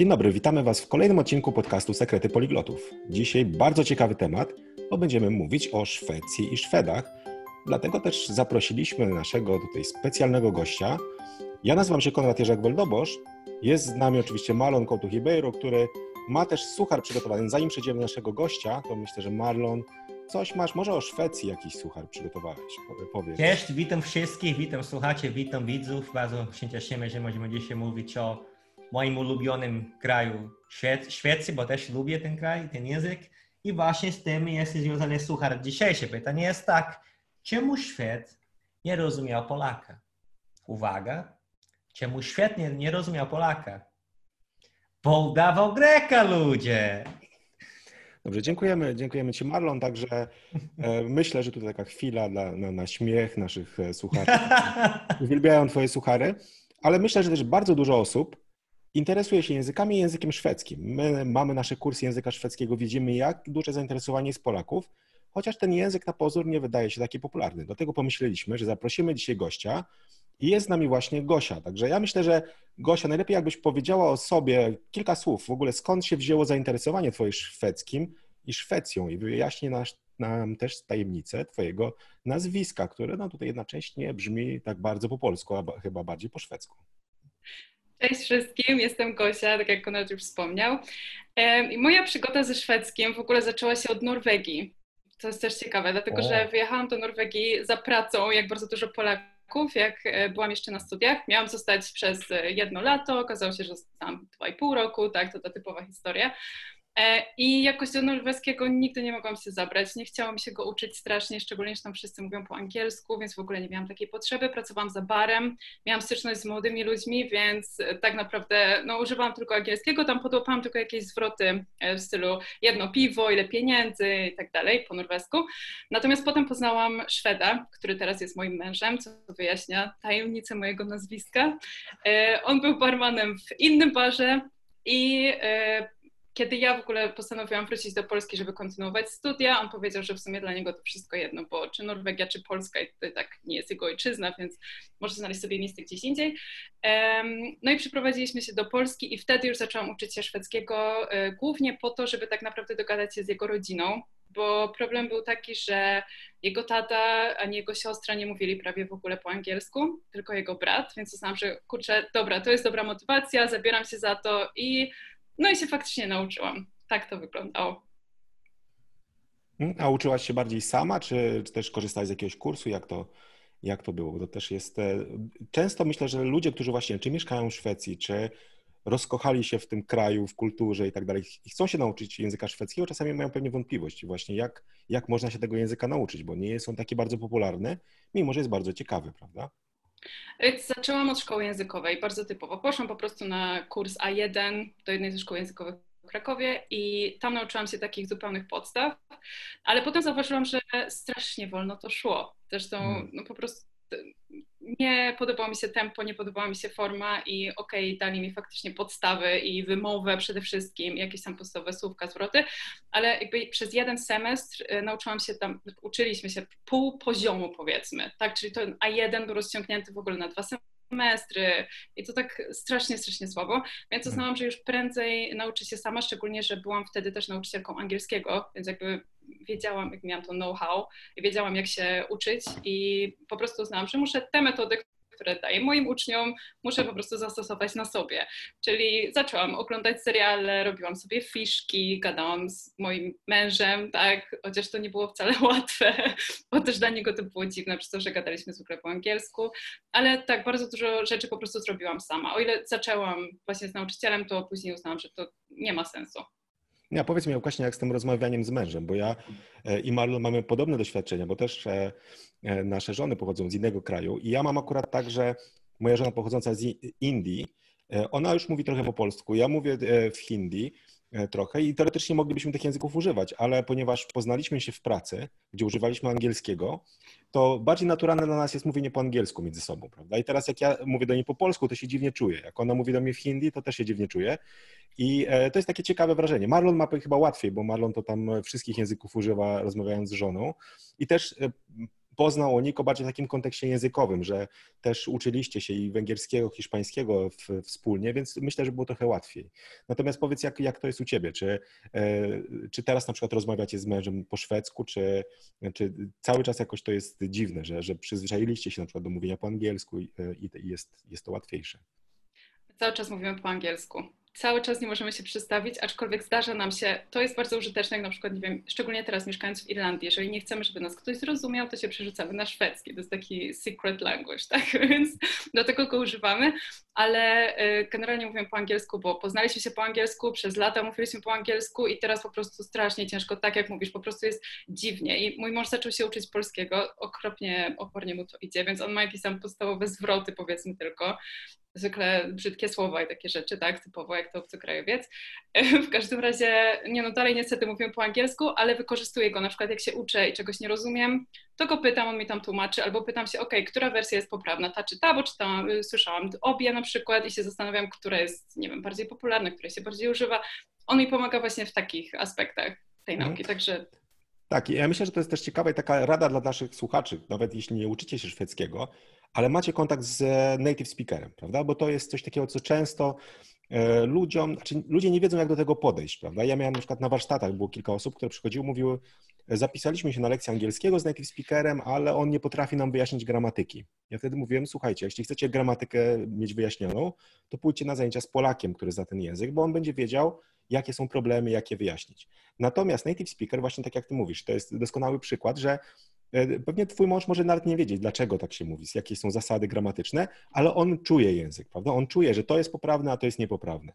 Dzień dobry, witamy Was w kolejnym odcinku podcastu Sekrety Poliglotów. Dzisiaj bardzo ciekawy temat, bo będziemy mówić o Szwecji i Szwedach. Dlatego też zaprosiliśmy naszego tutaj specjalnego gościa. Ja nazywam się Konrad Jerzak Weldobosz. Jest z nami oczywiście Marlon Couto Ribeiro, który ma też suchar przygotowany. Zanim przejdziemy do naszego gościa, to myślę, że Marlon, coś masz, może o Szwecji jakiś suchar przygotowałeś, powiedz. Cześć, witam wszystkich, witam słuchaczy, witam widzów. Bardzo się cieszymy, że możemy dzisiaj mówić o moim ulubionym kraju Szwecji, bo też lubię ten kraj, ten język. I właśnie z tym jest związany suchar. Dzisiejsze pytanie jest tak, czemu Szwed nie rozumiał Polaka? Uwaga, czemu Szwed nie, nie rozumiał Polaka? Bo udawał Greka, ludzie! Dobrze, dziękujemy, dziękujemy Ci Marlon, także e, myślę, że tutaj taka chwila dla, na, na śmiech naszych e, słuchaczy. Uwielbiają Twoje suchary, ale myślę, że też bardzo dużo osób interesuje się językami i językiem szwedzkim. My mamy nasze kursy języka szwedzkiego, widzimy jak duże zainteresowanie jest Polaków, chociaż ten język na pozór nie wydaje się taki popularny. Dlatego pomyśleliśmy, że zaprosimy dzisiaj gościa i jest z nami właśnie Gosia. Także ja myślę, że Gosia, najlepiej jakbyś powiedziała o sobie kilka słów, w ogóle skąd się wzięło zainteresowanie twoje szwedzkim i Szwecją i wyjaśnij nas, nam też tajemnicę twojego nazwiska, które no tutaj jednocześnie brzmi tak bardzo po polsku, a chyba bardziej po szwedzku. Cześć wszystkim, jestem Gosia, tak jak Konrad już wspomniał. I moja przygoda ze szwedzkim w ogóle zaczęła się od Norwegii. To jest też ciekawe, dlatego że wyjechałam do Norwegii za pracą, jak bardzo dużo Polaków, jak e, byłam jeszcze na studiach. Miałam zostać przez e, jedno lato, okazało się, że zostałam dwa i pół roku, tak, to ta typowa historia. E, I jakoś do norweskiego nigdy nie mogłam się zabrać. Nie chciałam się go uczyć strasznie, szczególnie, że tam wszyscy mówią po angielsku, więc w ogóle nie miałam takiej potrzeby. Pracowałam za barem, miałam styczność z młodymi ludźmi, więc tak naprawdę no, używałam tylko angielskiego. Tam podłapałam tylko jakieś zwroty e, w stylu jedno piwo, ile pieniędzy i tak dalej po norwesku. Natomiast potem poznałam Szweda, który teraz jest moim mężem, co wyjaśnia tajemnicę mojego nazwiska. E, on był barmanem w innym barze i kiedy ja w ogóle postanowiłam wrócić do Polski, żeby kontynuować studia, on powiedział, że w sumie dla niego to wszystko jedno, bo czy Norwegia, czy Polska, to tak nie jest jego ojczyzna, więc może znaleźć sobie miejsce gdzieś indziej. No i przyprowadziliśmy się do Polski i wtedy już zaczęłam uczyć się szwedzkiego, e, głównie po to, żeby tak naprawdę dogadać się z jego rodziną, bo problem był taki, że jego tata ani jego siostra nie mówili prawie w ogóle po angielsku, tylko jego brat, więc uznałam, że kurczę, dobra, to jest dobra motywacja, zabieram się za to i no i się faktycznie nauczyłam. Tak to wyglądało. A uczyłaś się bardziej sama, czy, czy też korzystałaś z jakiegoś kursu? Jak to, jak to było? To też jest. E, często myślę, że ludzie, którzy właśnie czy mieszkają w Szwecji, czy rozkochali się w tym kraju, w kulturze i tak dalej, i chcą się nauczyć języka szwedzkiego, czasami mają pewnie wątpliwości właśnie, jak, jak można się tego języka nauczyć, bo nie są takie bardzo popularne, mimo że jest bardzo ciekawy, prawda? Zaczęłam od szkoły językowej, bardzo typowo. Poszłam po prostu na kurs A1 do jednej ze szkół językowych w Krakowie i tam nauczyłam się takich zupełnych podstaw, ale potem zauważyłam, że strasznie wolno to szło. Zresztą hmm. no, po prostu nie podobało mi się tempo, nie podobała mi się forma i okej, okay, dali mi faktycznie podstawy i wymowę przede wszystkim, jakieś tam podstawowe słówka, zwroty, ale jakby przez jeden semestr y, nauczyłam się tam, uczyliśmy się pół poziomu powiedzmy, tak, czyli ten A1 był rozciągnięty w ogóle na dwa semestry i to tak strasznie, strasznie słabo, więc uznałam, że już prędzej nauczę się sama, szczególnie, że byłam wtedy też nauczycielką angielskiego, więc jakby wiedziałam, jak miałam to know-how wiedziałam, jak się uczyć i po prostu uznałam, że muszę te metody, które daję moim uczniom, muszę po prostu zastosować na sobie. Czyli zaczęłam oglądać seriale, robiłam sobie fiszki, gadałam z moim mężem, tak, chociaż to nie było wcale łatwe, bo też dla niego to było dziwne, przez to, że gadaliśmy zwykle po angielsku, ale tak, bardzo dużo rzeczy po prostu zrobiłam sama. O ile zaczęłam właśnie z nauczycielem, to później uznałam, że to nie ma sensu. Ja powiedz mi właśnie jak z tym rozmawianiem z mężem, bo ja e, i Marlon mamy podobne doświadczenia, bo też e, e, nasze żony pochodzą z innego kraju i ja mam akurat tak, że moja żona pochodząca z Indii, ona już mówi trochę po polsku, ja mówię w hindi, trochę i teoretycznie moglibyśmy tych języków używać, ale ponieważ poznaliśmy się w pracy, gdzie używaliśmy angielskiego, to bardziej naturalne dla nas jest mówienie po angielsku między sobą, prawda? I teraz jak ja mówię do niej po polsku, to się dziwnie czuję. Jak ona mówi do mnie w hindi, to też się dziwnie czuję. I e, to jest takie ciekawe wrażenie. Marlon ma chyba łatwiej, bo Marlon to tam wszystkich języków używa rozmawiając z żoną. I też e, poznał o Niko bardziej w takim kontekście językowym, że też uczyliście się i węgierskiego, hiszpańskiego w, wspólnie, więc myślę, że było trochę łatwiej. Natomiast powiedz, jak, jak to jest u ciebie? Czy, e, czy teraz na przykład rozmawiacie z mężem po szwedzku, czy, czy cały czas jakoś to jest dziwne, że, że przyzwyczailiście się na przykład do mówienia po angielsku i, i jest, jest to łatwiejsze? Cały czas mówimy po angielsku cały czas nie możemy się przedstawić, aczkolwiek zdarza nam się, to jest bardzo użyteczne, jak na przykład, nie wiem, szczególnie teraz mieszkając w Irlandii, jeżeli nie chcemy, żeby nas ktoś zrozumiał, to się przerzucamy na szwedzki, to jest taki secret language, tak, więc do tego go używamy, ale y, generalnie mówimy po angielsku, bo poznaliśmy się po angielsku, przez lata mówiliśmy po angielsku i teraz po prostu strasznie ciężko, tak jak mówisz, po prostu jest dziwnie i mój mąż zaczął się uczyć polskiego, okropnie, opornie mu to idzie, więc on ma jakieś tam podstawowe zwroty, powiedzmy tylko, zwykle brzydkie słowa i takie rzeczy, tak, typowo jak to obcokrajowiec. W każdym razie, nie no, dalej niestety mówię po angielsku, ale wykorzystuję go, na przykład jak się uczę i czegoś nie rozumiem, to go pytam, on mi tam tłumaczy, albo pytam się, ok, która wersja jest poprawna, ta czy ta, bo czytałam, y, słyszałam obie na przykład i się zastanawiam, która jest, nie wiem, bardziej popularna, która się bardziej używa. On mi pomaga właśnie w takich aspektach tej mhm. nauki, także tak, ja myślę, że to jest też ciekawa i taka rada dla naszych słuchaczy, nawet jeśli nie uczycie się szwedzkiego, ale macie kontakt z native speakerem, prawda? Bo to jest coś takiego, co często e, ludziom, znaczy ludzie nie wiedzą, jak do tego podejść, prawda? Ja miałem na przykład na warsztatach, było kilka osób, które przychodziły, mówiły, zapisaliśmy się na lekcję angielskiego z native speakerem, ale on nie potrafi nam wyjaśnić gramatyki. Ja wtedy mówiłem, słuchajcie, jeśli chcecie gramatykę mieć wyjaśnioną, to pójdźcie na zajęcia z Polakiem, który zna ten język, bo on będzie wiedział, jakie są problemy, jak je wyjaśnić. Natomiast native speaker, właśnie tak jak ty mówisz, to jest doskonały przykład, że e, Pewnie twój mąż może nawet nie wiedzieć, dlaczego tak się mówi, jakie są zasady gramatyczne, ale on czuje język, prawda? On czuje, że to jest poprawne, a to jest niepoprawne.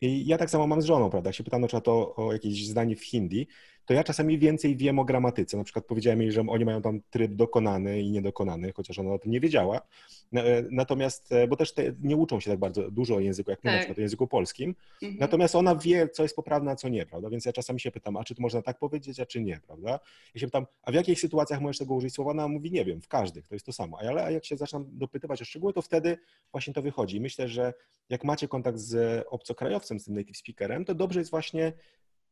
I ja tak samo mam z żoną, prawda? Jak się pytam na przykład o, o jakieś zdanie w hindi, to ja czasami więcej wiem o gramatyce. Na przykład powiedziałem jej, że oni mają tam tryb dokonany i niedokonany, chociaż ona o tym nie wiedziała. E, natomiast, e, bo też te, nie uczą się tak bardzo dużo o języku, jak my tak. na przykład o języku polskim. Mhm. Natomiast ona wie, co jest poprawne, a co nie, prawda? Więc ja czasami się pytam, a czy to można tak powiedzieć, a czy nie, prawda? Ja się pytam, a w jakich sytuacjach możesz tego użyć słowa? Ona mówi, nie wiem, w każdych, to jest to samo. Ale jak się zaczynam dopytywać o szczegóły, to wtedy właśnie to wychodzi. myślę, że jak macie kontakt z obcokrajowcem, z tym native speakerem, to dobrze jest właśnie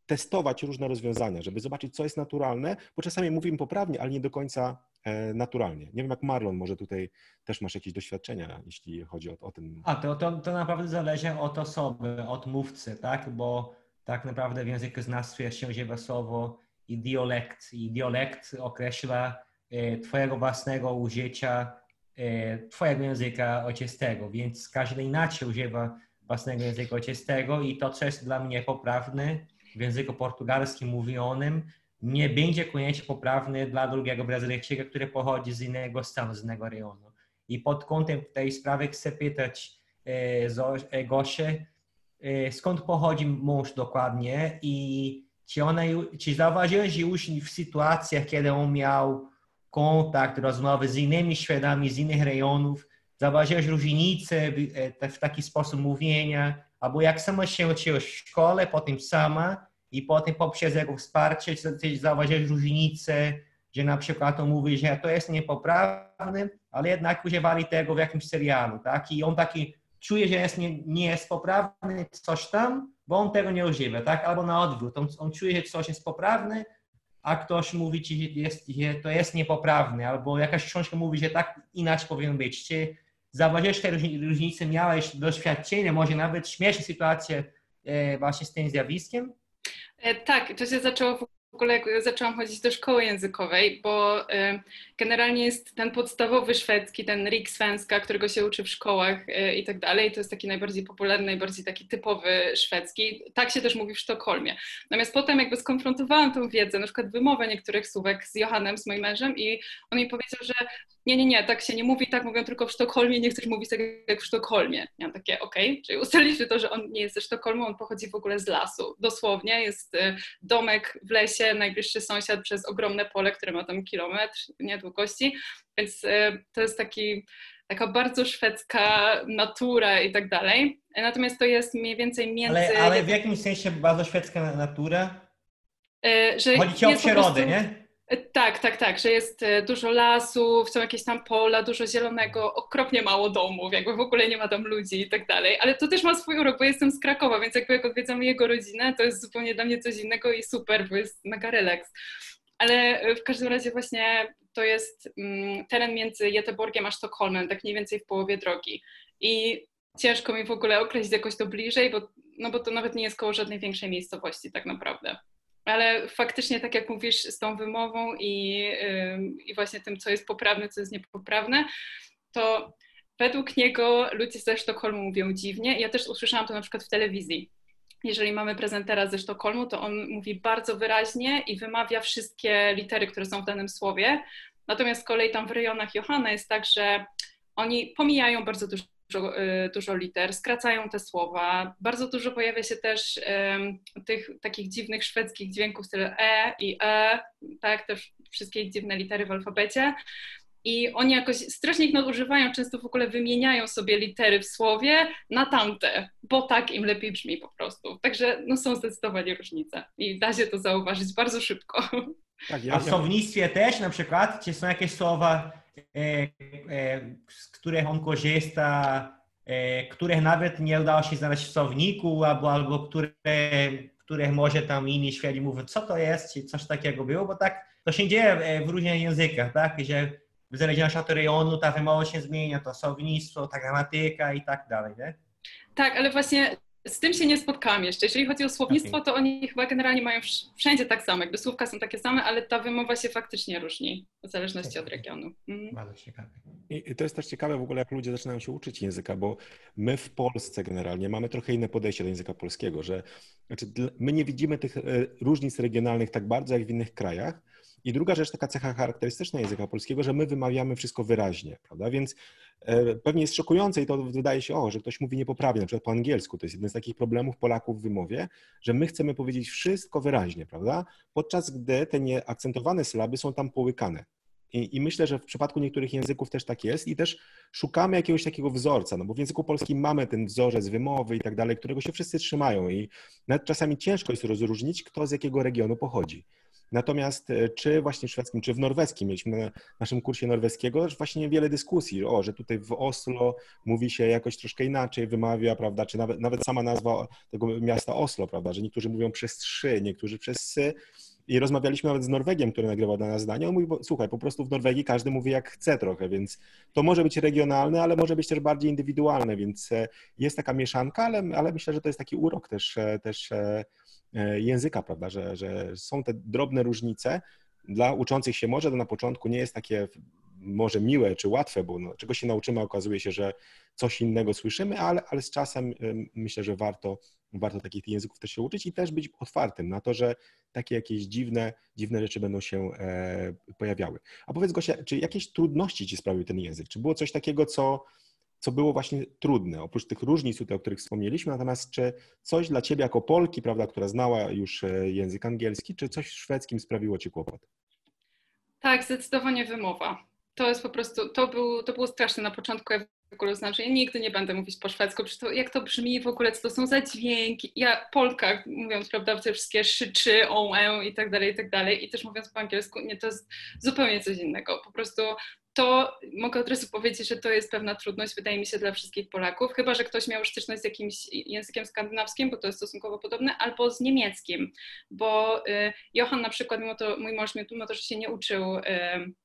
testować różne rozwiązania, żeby zobaczyć, co jest naturalne, bo czasami mówimy poprawnie, ale nie do końca e, naturalnie. Nie wiem, jak Marlon, może tutaj też masz jakieś doświadczenia, jeśli chodzi o, o ten. A to, to, to naprawdę zależy od osoby, od mówcy, tak? Bo tak naprawdę w językoznawstwie się używa słowo i dialekt. I dialekt określa e, Twojego własnego użycia e, Twojego języka ojczystego, więc każdy inaczej używa własnego języka ojczystego i to, co jest dla mnie poprawne, w języku portugalskim mówionym nie będzie koniecznie poprawny dla drugiego Brazylijczyka, który pochodzi z innego stanu, z innego rejonu. I pod kątem tej sprawy chcę pytać e, e e, skąd pochodzi mąż dokładnie i czy, ona, czy zauważyłeś już w sytuacjach, kiedy on miał kontakt, rozmowy z innymi Szwedami z innych rejonów, zauważyłeś różnice w taki sposób mówienia, albo jak sama się uczyłaś w szkole, potem sama i potem poprzez jego wsparcie zauważyłeś różnicę, że na przykład on mówi, że to jest niepoprawne, ale jednak używali tego w jakimś serialu, tak? I on taki czuje, że jest nie, nie jest poprawny coś tam, bo on tego nie używa, tak? Albo na odwrót, on, on czuje, że coś jest poprawne, a ktoś mówi ci, że, jest, że to jest niepoprawne, albo jakaś książka mówi, że tak inaczej powinno być. Czy zauważyłeś te różnice, miałeś doświadczenie, może nawet śmieszne sytuacje e, właśnie z tym zjawiskiem? E, tak, to się zaczęło w ogóle jak zaczęłam chodzić do szkoły językowej, bo e, generalnie jest ten podstawowy szwedzki, ten Riksvenska, którego się uczy w szkołach i tak dalej. To jest taki najbardziej popularny, najbardziej taki typowy szwedzki. Tak się też mówi w Sztokholmie. Natomiast potem jakby skonfrontowałam tą wiedzę, na przykład wymowę niektórych słówek z Johannem, z moim mężem i on mi powiedział, że nie, nie, nie, tak się nie mówi, tak mówią tylko w Sztokholmie, nie chcesz mówić tak jak w Sztokholmie. Ja takie, okej, okay. czyli ustaliliśmy to, że on nie jest ze Sztokholmu, on pochodzi w ogóle z lasu. Dosłownie jest y, domek w lesie, najbliższy sąsiad przez ogromne pole, które ma tam kilometr nie długości, więc y, to jest taki taka bardzo szwedzka natura i tak dalej. Natomiast to jest mniej więcej między... Ale, ale w jakimś sensie bardzo szwedzka natura? Y, że Chodzi ci o przyrodę, prostu... nie? Tak, tak, tak, że jest e, dużo lasów, są jakieś tam pola, dużo zielonego, okropnie mało domów, jakby w ogóle nie ma tam ludzi i tak dalej. Ale to też ma swój urok, bo jestem z Krakowa, więc jakby jak odwiedzamy jego rodzinę, to jest zupełnie dla mnie coś innego i super, bo jest mega relaks. Ale e, w każdym razie właśnie to jest mm, teren między Göteborgiem a Sztokholmem, tak mniej więcej w połowie drogi. I ciężko mi w ogóle określić jakoś to bliżej, bo, no bo to nawet nie jest koło żadnej większej miejscowości tak naprawdę. Ale faktycznie, tak jak mówisz, z tą wymową i, i właśnie tym, co jest poprawne, co jest niepoprawne, to według niego ludzie ze Sztokholmu mówią dziwnie. Ja też usłyszałam to na przykład w telewizji. Jeżeli mamy prezentera ze Sztokholmu, to on mówi bardzo wyraźnie i wymawia wszystkie litery, które są w danym słowie. Natomiast z kolei tam w rejonach Johanna jest tak, że oni pomijają bardzo dużo dużo, y, dużo liter, skracają te słowa. Bardzo dużo pojawia się też um, tych takich dziwnych szwedzkich dźwięków stylu e i e, tak, te wszystkie dziwne litery w alfabecie. I oni jakoś strasznie ich nadużywają, często w ogóle wymieniają sobie litery w słowie na tamte, bo tak im lepiej brzmi po prostu. Także no, są zdecydowanie różnice i da się to zauważyć bardzo szybko. Tak, ja, A w słownictwie też na przykład, czy są jakieś słowa, E, e, z których on korzysta, e, których nawet nie udało się znaleźć w słowniku, albo, albo które, których może tam inni świadni mówią, co to jest, czy coś takiego było, bo tak to się dzieje w różnych językach, tak, że w zależności od rejonu ta wymowa się zmienia, to słownictwo, ta gramatyka i tak dalej, nie? Tak, ale właśnie z tym się nie spotkałam jeszcze. Jeżeli chodzi o słownictwo, to oni chyba generalnie mają wszędzie tak samo. Jakby słówka są takie same, ale ta wymowa się faktycznie różni w zależności od regionu. Mhm. Bardzo ciekawe. I to jest też ciekawe w ogóle, jak ludzie zaczynają się uczyć języka, bo my w Polsce generalnie mamy trochę inne podejście do języka polskiego, że znaczy, my nie widzimy tych e, różnic regionalnych tak bardzo jak w innych krajach. I druga rzecz, taka cecha charakterystyczna języka polskiego, że my wymawiamy wszystko wyraźnie, prawda? Więc E, pewnie jest szokujące i to wydaje się, o, że ktoś mówi niepoprawnie, na przykład po angielsku. To jest jeden z takich problemów Polaków w wymowie, że my chcemy powiedzieć wszystko wyraźnie, prawda? Podczas gdy te nieakcentowane sylaby są tam połykane. I, I, myślę, że w przypadku niektórych języków też tak jest i też szukamy jakiegoś takiego wzorca, no bo w języku polskim mamy ten wzorzec wymowy i tak dalej, którego się wszyscy trzymają i nawet czasami ciężko jest rozróżnić, kto z jakiego regionu pochodzi. Natomiast e, czy właśnie w szwedzkim, czy w norweskim, mieliśmy na naszym kursie norweskiego właśnie wiele dyskusji, o, że tutaj w Oslo mówi się jakoś troszkę inaczej, wymawia, prawda, czy nawet, nawet sama nazwa tego miasta Oslo, prawda, że niektórzy mówią przez trzy, niektórzy przez sy. I rozmawialiśmy nawet z Norwegiem, który nagrywał dla nas zdanie. On mówi, słuchaj, po prostu w Norwegii każdy mówi jak chce trochę, więc to może być regionalne, ale może być też bardziej indywidualne, więc e, jest taka mieszanka, ale, ale myślę, że to jest taki urok też, e, też E, języka, prawda, że, że są te drobne różnice. Dla uczących się może to na początku nie jest takie może miłe czy łatwe, bo no, czego się nauczymy, okazuje się, że coś innego słyszymy, ale, ale z czasem myślę, że warto, warto takich języków też się uczyć i też być otwartym na to, że takie jakieś dziwne, dziwne rzeczy będą się e, pojawiały. A powiedz Gosia, czy jakieś trudności ci sprawił ten język? Czy było coś takiego, co co było właśnie trudne, oprócz tych różnic tutaj, o których wspomnieliśmy, natomiast czy coś dla Ciebie jako Polki, prawda, która znała już e, język angielski, czy coś w szwedzkim sprawiło Ci kłopot? Tak, zdecydowanie wymowa. To jest po prostu, to, był, to było straszne na początku, ja ogóle uznałam, że ja nigdy nie będę mówić po szwedzku, to, jak to brzmi w ogóle, co to są za dźwięki. Ja, Polka, mówiąc, prawda, te wszystkie szyczy, o, e i tak dalej, i tak dalej, i też mówiąc po angielsku, nie, to jest zupełnie coś innego. Po prostu to mogę od razu powiedzieć, że to jest pewna trudność, wydaje mi się, dla wszystkich Polaków, chyba że ktoś miał styczność z jakimś językiem skandynawskim, bo to jest stosunkowo podobne, albo z niemieckim, bo y, Johan na przykład, mimo to, mój mąż, mimo to, że się nie uczył y,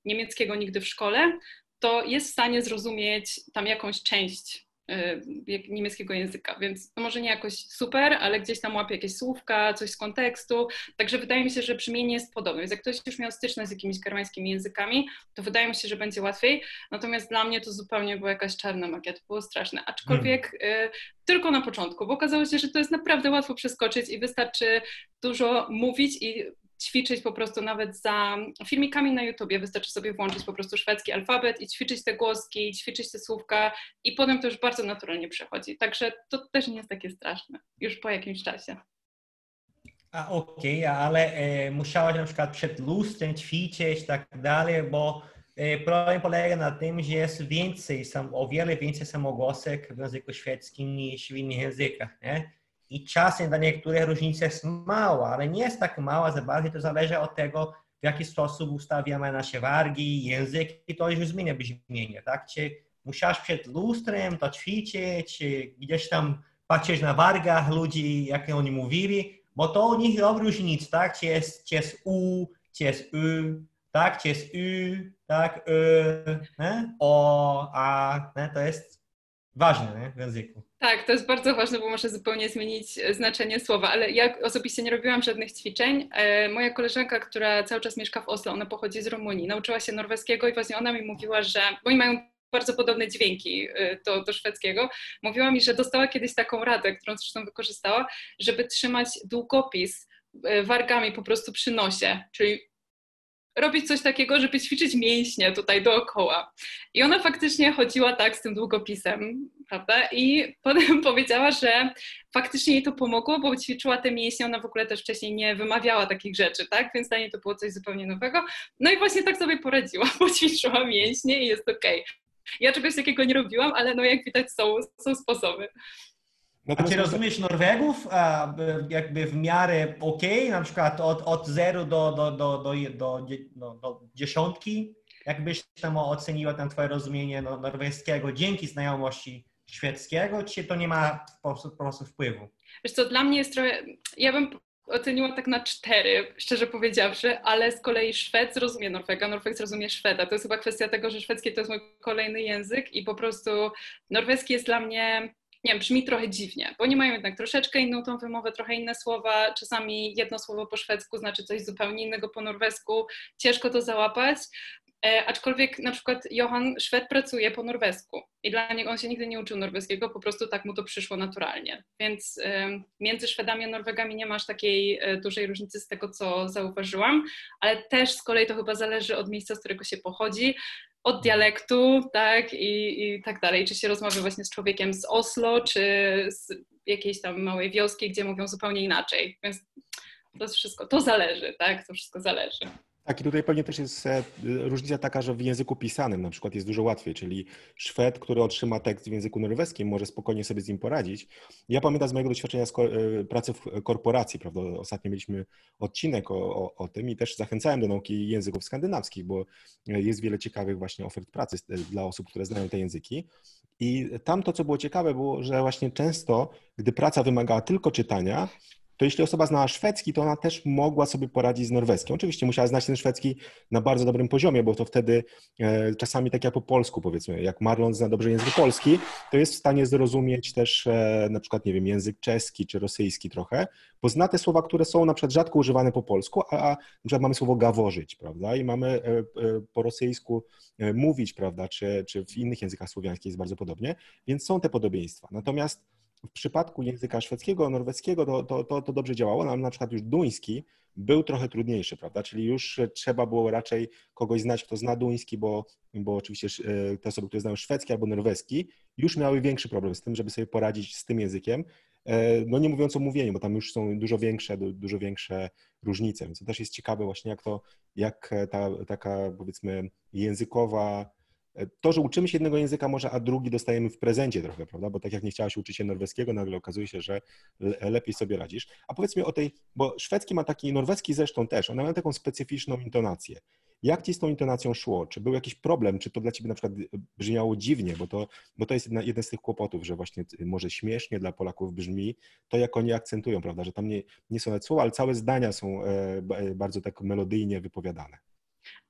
niemieckiego nigdy w szkole, to jest w stanie zrozumieć tam jakąś część Y, niemieckiego języka, więc może nie jakoś super, ale gdzieś tam łapie jakieś słówka, coś z kontekstu, także wydaje mi się, że brzmienie jest podobne, więc jak ktoś już miał styczność z jakimiś germańskimi językami, to wydaje mi się, że będzie łatwiej, natomiast dla mnie to zupełnie była jakaś czarna magia, to było straszne, aczkolwiek hmm. y, tylko na początku, bo okazało się, że to jest naprawdę łatwo przeskoczyć i wystarczy dużo mówić i ćwiczyć po prostu nawet za filmikami na YouTubie. Wystarczy sobie włączyć po prostu szwedzki alfabet i ćwiczyć te głoski, ćwiczyć te słówka i potem to już bardzo naturalnie przechodzi. Także to też nie jest takie straszne już po jakimś czasie. A okej, okay, ale e, musiałaś na przykład przed lustrem ćwiczyć tak dalej, bo e, problem polega na tym, że jest więcej, sam, o wiele więcej samogłosek w języku szwedzkim niż w innych językach. Nie? I czasem dla niektórych różnica jest mała, ale nie jest tak mała za bardzo, to zależy od tego, w jaki sposób ustawiamy nasze wargi, język i to już zmienia brzmienie, tak? Czy musisz przed lustrem to ćwiczyć, czy gdzieś tam patrzeć na wargach ludzi, jak oni mówili, bo to u nich robi różnicę, tak? Czy jest, czy jest U, czy jest Y, tak? Gdzie jest y, tak, y, o, a, to jest ważne nie? w języku. Tak, to jest bardzo ważne, bo może zupełnie zmienić znaczenie słowa, ale ja osobiście nie robiłam żadnych ćwiczeń. E, moja koleżanka, która cały czas mieszka w Oslo, ona pochodzi z Rumunii, nauczyła się norweskiego i właśnie ona mi mówiła, że, oni mają bardzo podobne dźwięki e, do, do szwedzkiego. Mówiła mi, że dostała kiedyś taką radę, którą zresztą wykorzystała, żeby trzymać długopis e, wargami po prostu przy nosie, czyli robić coś takiego, żeby ćwiczyć mięśnie tutaj dookoła. I ona faktycznie chodziła tak z tym długopisem, prawda? I potem powiedziała, że faktycznie jej to pomogło, bo ćwiczyła te mięśnie, ona w ogóle też wcześniej nie wymawiała takich rzeczy, tak? Więc dla niej to było coś zupełnie nowego. No i właśnie tak sobie poradziła, bo ćwiczyła mięśnie i jest okej. Okay. Ja czegoś takiego nie robiłam, ale no jak widać są, są sposoby. A czy rozumiesz Norwegów jakby w miarę ok, na przykład od, od zero do, do, do, do, do, do, do dziesiątki? Jakbyś tam oceniła tam twoje rozumienie norweskiego dzięki znajomości szwedzkiego, czy to nie ma po prostu, po prostu wpływu? Wiesz co, dla mnie jest trochę, ja bym oceniła tak na cztery, szczerze powiedziawszy, ale z kolei Szwed zrozumie Norwega, Norweg zrozumie Szweda. To jest chyba kwestia tego, że szwedzki to jest mój kolejny język i po prostu norweski jest dla mnie nie wiem, brzmi trochę dziwnie, bo oni mają jednak troszeczkę inną tą wymowę, trochę inne słowa, czasami jedno słowo po szwedzku znaczy coś zupełnie innego po norwesku, ciężko to załapać, e, aczkolwiek na przykład Johan Szwed pracuje po norwesku i dla niego on się nigdy nie uczył norweskiego, po prostu tak mu to przyszło naturalnie, więc e, między Szwedami a Norwegami nie masz takiej e, dużej różnicy z tego, co zauważyłam, ale też z kolei to chyba zależy od miejsca, z którego się pochodzi, od dialektu, tak, i, i tak dalej. Czy się rozmawia właśnie z człowiekiem z Oslo, czy z jakiejś tam małej wioski, gdzie mówią zupełnie inaczej. Więc to wszystko, to zależy, tak, to wszystko zależy. Tak, i tutaj pewnie też jest e, różnica taka, że w języku pisanym na przykład jest dużo łatwiej, czyli Szwed, który otrzyma tekst w języku norweskim, może spokojnie sobie z nim poradzić. Ja pamiętam z mojego doświadczenia z e, pracy w korporacji, prawda, ostatnio mieliśmy odcinek o, o, o tym i też zachęcałem do nauki języków skandynawskich, bo jest wiele ciekawych właśnie ofert pracy dla osób, które znają te języki. I tam to, co było ciekawe, było, że właśnie często, gdy praca wymagała tylko czytania, to jeśli osoba znała szwedzki, to ona też mogła sobie poradzić z norweskim. Oczywiście musiała znać ten szwedzki na bardzo dobrym poziomie, bo to wtedy e, czasami tak jak po polsku powiedzmy, jak Marlon zna dobrze język polski, to jest w stanie zrozumieć też e, na przykład, nie wiem, język czeski czy rosyjski trochę, bo zna te słowa, które są na przykład rzadko używane po polsku, a, a na przykład mamy słowo gaworzyć, prawda, i mamy e, po rosyjsku mówić, prawda, czy, czy w innych językach słowiańskich jest bardzo podobnie, więc są te podobieństwa. Natomiast w przypadku języka szwedzkiego, norweskiego to, to, to, to dobrze działało, ale na przykład już duński był trochę trudniejszy, prawda? Czyli już trzeba było raczej kogoś znać, kto zna duński, bo, bo oczywiście e, te osoby, które znają szwedzki albo norweski, już miały większy problem z tym, żeby sobie poradzić z tym językiem. E, no nie mówiąc o mówieniu, bo tam już są dużo większe, dużo większe różnice, więc to też jest ciekawe właśnie, jak to, jak ta taka powiedzmy językowa to, że uczymy się jednego języka może, a drugi dostajemy w prezencie trochę, prawda? Bo tak jak nie chciałaś uczyć się norweskiego, nagle okazuje się, że lepiej sobie radzisz. A powiedz mi o tej, bo szwedzki ma taki, norweski zresztą też, one mają taką specyficzną intonację. Jak ci z tą intonacją szło? Czy był jakiś problem? Czy to dla ciebie na przykład brzmiało dziwnie? Bo to, bo to jest jedna, jeden z tych kłopotów, że właśnie może śmiesznie dla Polaków brzmi to, jak oni akcentują, prawda? Że tam nie, nie są nawet słowa, ale całe zdania są e, bardzo tak melodyjnie wypowiadane.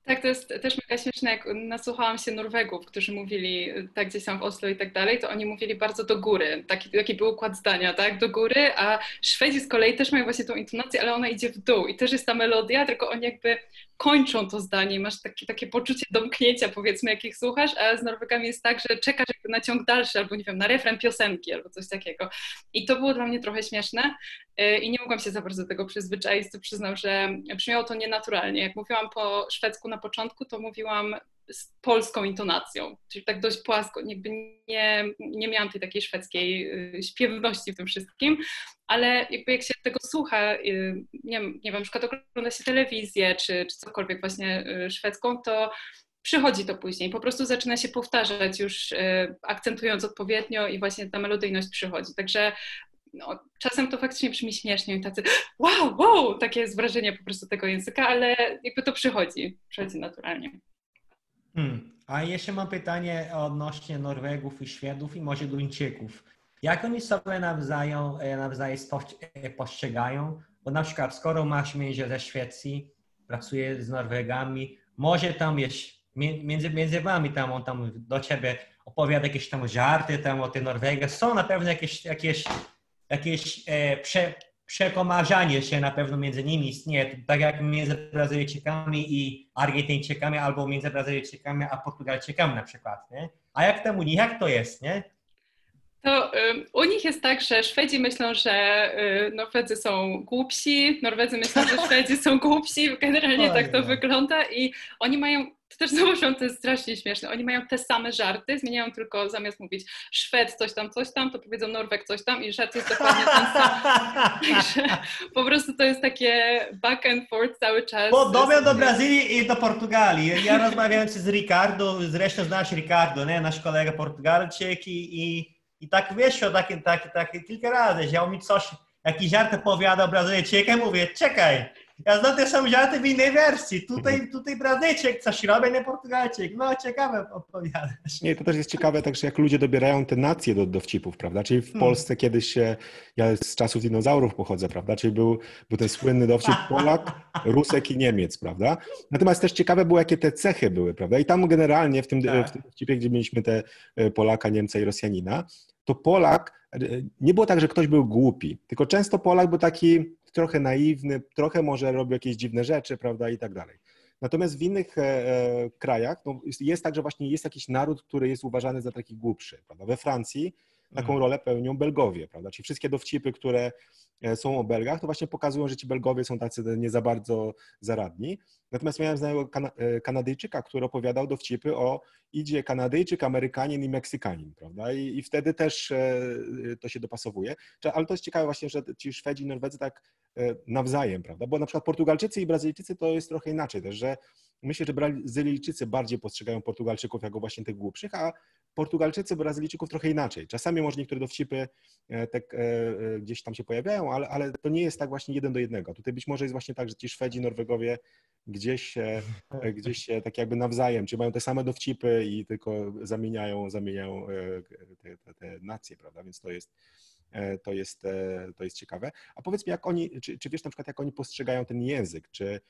Tak, to jest też mega śmieszne, jak nasłuchałam się Norwegów, którzy mówili tak gdzieś tam w Oslo i tak dalej, to oni mówili bardzo do góry, taki, taki był układ zdania, tak, do góry, a Szwedzi z kolei też mają właśnie tą intonację, ale ona idzie w dół i też jest ta melodia, tylko oni jakby kończą to zdanie, masz takie, takie poczucie domknięcia, powiedzmy, jakich słuchasz, a z Norwegami jest tak, że czekasz jakby na ciąg dalszy, albo nie wiem, na refren piosenki, albo coś takiego. I to było dla mnie trochę śmieszne y, i nie mogłam się za bardzo do tego przyzwyczaić, to przyznam, że brzmiało to nienaturalnie. Jak mówiłam po szwedzku na początku, to mówiłam z polską intonacją, czyli tak dość płasko, jakby nie, nie miałam tej takiej szwedzkiej y, śpiewności w tym wszystkim, ale jakby jak się tego słucha, y, nie, nie wiem, na przykład ogląda się telewizję czy, czy cokolwiek właśnie y, szwedzką, to przychodzi to później, po prostu zaczyna się powtarzać już akcentując odpowiednio i właśnie ta melodyjność przychodzi, także no, czasem to faktycznie brzmi śmiesznie i tacy wow, wow, takie jest wrażenie po prostu tego języka, ale jakby to przychodzi, przychodzi naturalnie. Hmm. A jeszcze mam pytanie odnośnie Norwegów i Szwedów i może Duńczyków. Jak oni sobie nawzajem, e, nawzajem e, postrzegają? Bo na przykład skoro masz męża ze Szwecji, pracuje z Norwegami, może tam jest między, między wami tam on tam do ciebie opowiada jakieś tam żarty tam o tej Norwegii. Są na pewno jakieś, jakieś, jakieś e, prze, przekomarzanie się na pewno między nimi istnieje, tak jak między Brazylijczykami i Argentyńczykami, albo między Brazylijczykami a Portugalczykami na przykład, nie? A jak temu, jak to jest, nie? To y, u nich jest tak, że Szwedzi myślą, że y, Norwedzy są głupsi, Norwedzy myślą, że Szwedzi są głupsi, generalnie tak to wygląda i oni mają to też zauważyłam, to jest strasznie śmieszne. Oni mają te same żarty, zmieniają tylko zamiast mówić Szwed coś tam, coś tam, to powiedzą Norweg coś tam i żart jest dokładnie ten sam. Także po prostu to jest takie back and forth cały czas. Podobnie do Brazylii i do Portugalii. Ja rozmawiałem z Ricardo, zresztą znasz Ricardo, nie? nasz kolega Portugalczyk i, i, i tak wyszło tak, tak, tak kilka razy, że on mi coś, jakiś żart opowiadał Brazylijczykiem, mówię, czekaj, ja znam te żarty w innej wersji. Tutaj, tutaj Brazylczyk coś robi, nie Portugalczyk. No ciekawe opowiadasz. Nie, to też jest ciekawe także jak ludzie dobierają te nacje do dowcipów, prawda? Czyli w hmm. Polsce kiedyś, ja z czasów dinozaurów pochodzę, prawda? Czyli był, był ten słynny dowcip Polak, Rusek i Niemiec, prawda? Natomiast też ciekawe było, jakie te cechy były, prawda? I tam generalnie w tym, tak. w tym dowcipie, gdzie mieliśmy te e, Polaka, Niemca i Rosjanina, to Polak, e, nie było tak, że ktoś był głupi, tylko często Polak był taki trochę naiwny, trochę może robił jakieś dziwne rzeczy, prawda, i tak dalej. Natomiast w innych e, e krajach no, jest tak, że właśnie jest jakiś naród, który jest uważany za taki głupszy. Prawda? We Francji taką mhm. rolę pełnią Belgowie, prawda? Czyli wszystkie dowcipy, które są o Belgach, to właśnie pokazują, że ci Belgowie są tacy nie za bardzo zaradni. Natomiast miałem znajomego e, Kanadyjczyka, który opowiadał dowcipy o idzie Kanadyjczyk, Amerykanin i Meksykanin, prawda? I, i wtedy też e, to się dopasowuje. Ale to jest ciekawe właśnie, że ci Szwedzi i Norwedzy tak nawzajem, prawda? Bo na przykład Portugalczycy i Brazylijczycy to jest trochę inaczej też, że myślę, że Brazylijczycy bardziej postrzegają Portugalczyków jako właśnie tych głupszych, a Portugalczycy Brazylijczyków trochę inaczej. Czasami może niektóre dowcipy e, tak, e, e, gdzieś tam się pojawiają, ale, ale to nie jest tak właśnie jeden do jednego. Tutaj być może jest właśnie tak, że ci Szwedzi, Norwegowie gdzieś, gdzieś tak jakby nawzajem, czy mają te same dowcipy i tylko zamieniają, zamieniają te, te, te nacje, prawda? Więc to jest, to jest, to jest ciekawe. A powiedz mi, jak oni, czy, czy wiesz na przykład, jak oni postrzegają ten język? Czy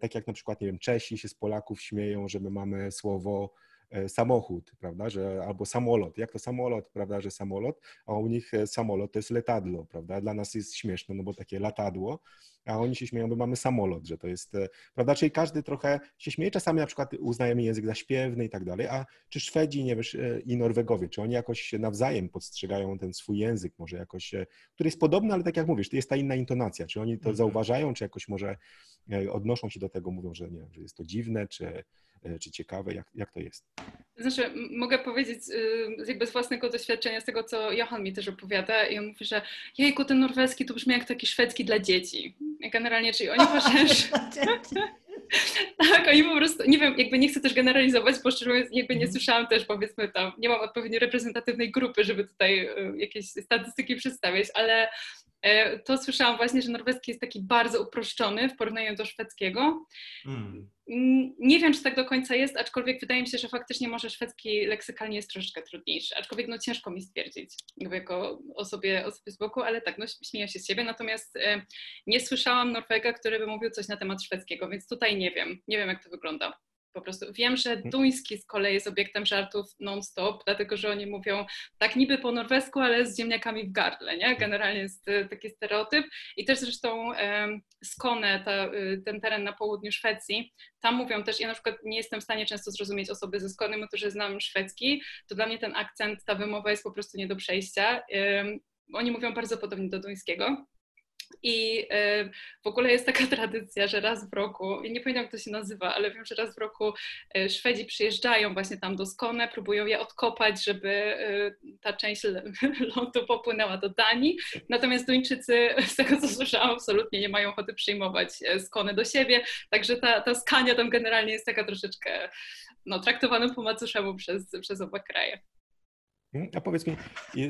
tak jak na przykład, nie wiem, Czesi się z Polaków śmieją, że my mamy słowo samochód, prawda, że albo samolot. Jak to samolot, prawda, że samolot, a u nich e, samolot to jest letadlo, prawda? Dla nas jest śmieszne, no bo takie latadło, a oni się śmieją, bo mamy samolot, że to jest, e, prawda, czyli każdy trochę się śmieje, czasami na przykład uznajemy język za śpiewny i tak dalej, a czy Szwedzi, nie wiesz, i Norwegowie, czy oni jakoś nawzajem podstrzegają ten swój język, może jakoś, który jest podobny, ale tak jak mówisz, to jest ta inna intonacja, czy oni to mhm. zauważają, czy jakoś może odnoszą się do tego, mówią, że nie, że jest to dziwne, czy E, czy ciekawe, jak, jak to jest? Znaczy, mogę powiedzieć y, jakby z własnego doświadczenia, z tego, co Johan mi też opowiada i on mówi, że jejku, ten norweski to brzmi jak taki szwedzki dla dzieci. Generalnie, czyli oni uważają, że... tak, oni po prostu, nie wiem, jakby nie chcę też generalizować, bo szczerze mówiąc, jakby nie mhm. słyszałam też, powiedzmy tam, nie mam odpowiednio reprezentatywnej grupy, żeby tutaj y, jakieś statystyki przedstawiać, ale E, to słyszałam właśnie, że norweski jest taki bardzo uproszczony w porównaniu do szwedzkiego. Mm. Nie wiem, czy tak do końca jest, aczkolwiek wydaje mi się, że faktycznie może szwedzki leksykalnie jest troszeczkę trudniejszy, aczkolwiek no ciężko mi stwierdzić, jako osobie, osobie z boku, ale tak, no śmieję się z siebie, natomiast e, nie słyszałam Norwega, który by mówił coś na temat szwedzkiego, więc tutaj nie wiem, nie wiem jak to wygląda. Po prostu wiem, że mhm. duński z kolei jest obiektem żartów non-stop, dlatego że oni mówią tak niby po norwesku, ale z ziemniakami w gardle, nie? Generalnie jest e, taki stereotyp. I też zresztą Skone, ta, e, ten teren na południu Szwecji, tam mówią też, ja na przykład nie jestem w stanie często zrozumieć osoby ze Skony, to, że znam szwedzki, to dla mnie ten akcent, ta wymowa jest po prostu nie do przejścia. Oni mówią bardzo podobnie do duńskiego. I e, w ogóle jest taka tradycja, że raz w roku, nie pamiętam jak to się nazywa, ale wiem, że raz w roku e, Szwedzi przyjeżdżają właśnie tam do Skone, próbują je odkopać, żeby e, ta część lądu popłynęła do Danii. Natomiast Duńczycy, z tego co słyszałam, absolutnie nie mają ochoty przyjmować Skone do siebie. Także ta, ta skania tam generalnie jest taka troszeczkę no, traktowana po macoszemu przez, przez oba kraje. Hmm? A powiedz mi,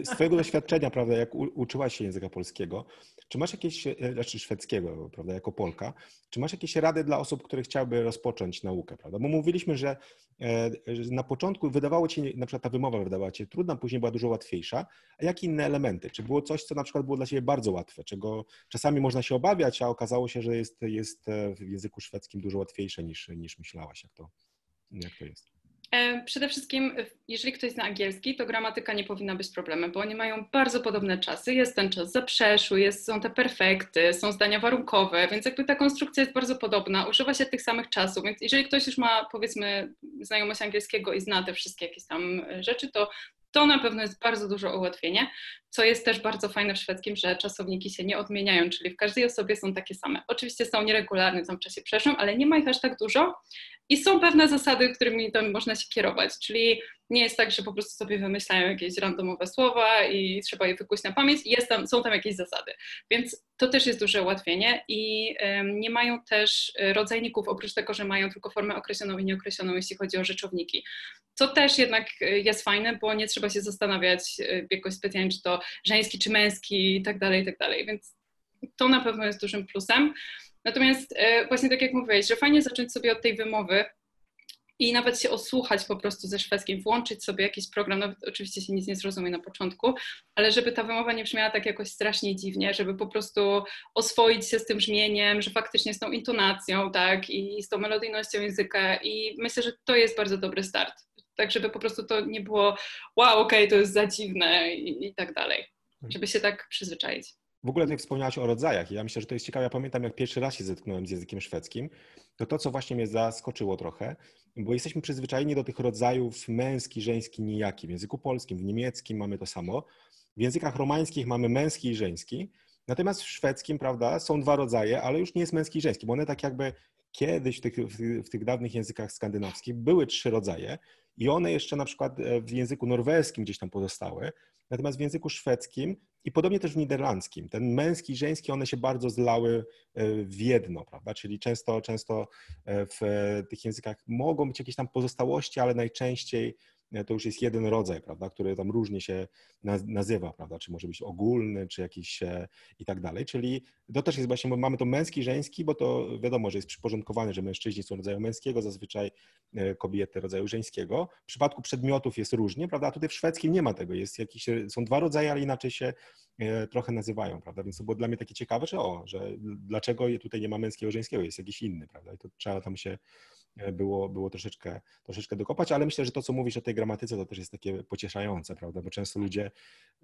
z Twojego doświadczenia, prawda, jak uczyłaś się języka polskiego, czy masz jakieś, e, znaczy szwedzkiego, prawda, jako Polka, czy masz jakieś rady dla osób, które chciałyby rozpocząć naukę, prawda? Bo mówiliśmy, że e, na początku wydawało ci, na przykład ta wymowa wydawała ci trudna, później była dużo łatwiejsza. A jakie inne elementy? Czy było coś, co na przykład było dla ciebie bardzo łatwe, czego czasami można się obawiać, a okazało się, że jest, jest w języku szwedzkim dużo łatwiejsze niż, niż myślałaś, jak to, jak to jest? E, przede wszystkim, jeżeli ktoś zna angielski, to gramatyka nie powinna być problemem, bo oni mają bardzo podobne czasy. Jest ten czas zaprzeszły, są te perfekty, są zdania warunkowe, więc jakby ta konstrukcja jest bardzo podobna. Używa się tych samych czasów, więc jeżeli ktoś już ma, powiedzmy, znajomość angielskiego i zna te wszystkie jakieś tam rzeczy, to to na pewno jest bardzo duże ułatwienie, co jest też bardzo fajne w szwedzkim, że czasowniki się nie odmieniają, czyli w każdej osobie są takie same. Oczywiście są nieregularne, są w czasie przeszłym, ale nie ma ich aż tak dużo i są pewne zasady, którymi tam można się kierować, czyli nie jest tak, że po prostu sobie wymyślają jakieś randomowe słowa i trzeba je wykuć na pamięć. Jest tam, są tam jakieś zasady. Więc to też jest duże ułatwienie i um, nie mają też e, rodzajników, oprócz tego, że mają tylko formę określoną i nieokreśloną, jeśli chodzi o rzeczowniki. Co też jednak e, jest fajne, bo nie trzeba się zastanawiać e, jakoś specjalnie, czy to żeński, czy męski i tak dalej, i tak dalej. Więc to na pewno jest dużym plusem. Natomiast właśnie tak jak mówiłeś, że fajnie zacząć sobie od tej wymowy, i nawet się osłuchać po prostu ze szwedzkim, włączyć sobie jakiś program, nawet oczywiście się nic nie zrozumie na początku, ale żeby ta wymowa nie brzmiała tak jakoś strasznie dziwnie, żeby po prostu oswoić się z tym brzmieniem, że faktycznie z tą intonacją, tak, i z tą melodyjnością języka i myślę, że to jest bardzo dobry start, tak żeby po prostu to nie było wow, okej, okay, to jest za dziwne i, i tak dalej, mhm. żeby się tak przyzwyczaić. W ogóle tutaj wspomniałaś o rodzajach i ja myślę, że to jest ciekawe. Ja pamiętam, jak pierwszy raz się zetknąłem z językiem szwedzkim, to to, co właśnie mnie zaskoczyło trochę, bo jesteśmy przyzwyczajeni do tych rodzajów męski, żeński, nijaki. W języku polskim, w niemieckim mamy to samo. W językach romańskich mamy męski i żeński. Natomiast w szwedzkim, prawda, są dwa rodzaje, ale już nie jest męski i żeński, bo one tak jakby kiedyś w tych, w tych dawnych językach skandynawskich były trzy rodzaje i one jeszcze na przykład e, w języku norweskim gdzieś tam pozostały. Natomiast w języku szwedzkim i podobnie też w niderlandzkim, ten męski i żeński, one się bardzo zlały e, w jedno, prawda? Czyli często, często e, w tych językach mogą być jakieś tam pozostałości, ale najczęściej to już jest jeden rodzaj, prawda, który tam różnie się nazywa, prawda, czy może być ogólny, czy jakiś e, i tak dalej, czyli to też jest właśnie, bo mamy to męski, żeński, bo to wiadomo, że jest przyporządkowane, że mężczyźni są rodzaju męskiego, zazwyczaj e, kobiety rodzaju żeńskiego. W przypadku przedmiotów jest różnie, prawda, a tutaj w szwedzkim nie ma tego, jest jakiś, są dwa rodzaje, ale inaczej się e, trochę nazywają, prawda, więc to było dla mnie takie ciekawe, że o, że dlaczego tutaj nie ma męskiego, żeńskiego, jest jakiś inny, prawda, i to trzeba tam się E, było, było troszeczkę, troszeczkę dokopać, ale myślę, że to, co mówisz o tej gramatyce, to też jest takie pocieszające, prawda? Bo często ludzie,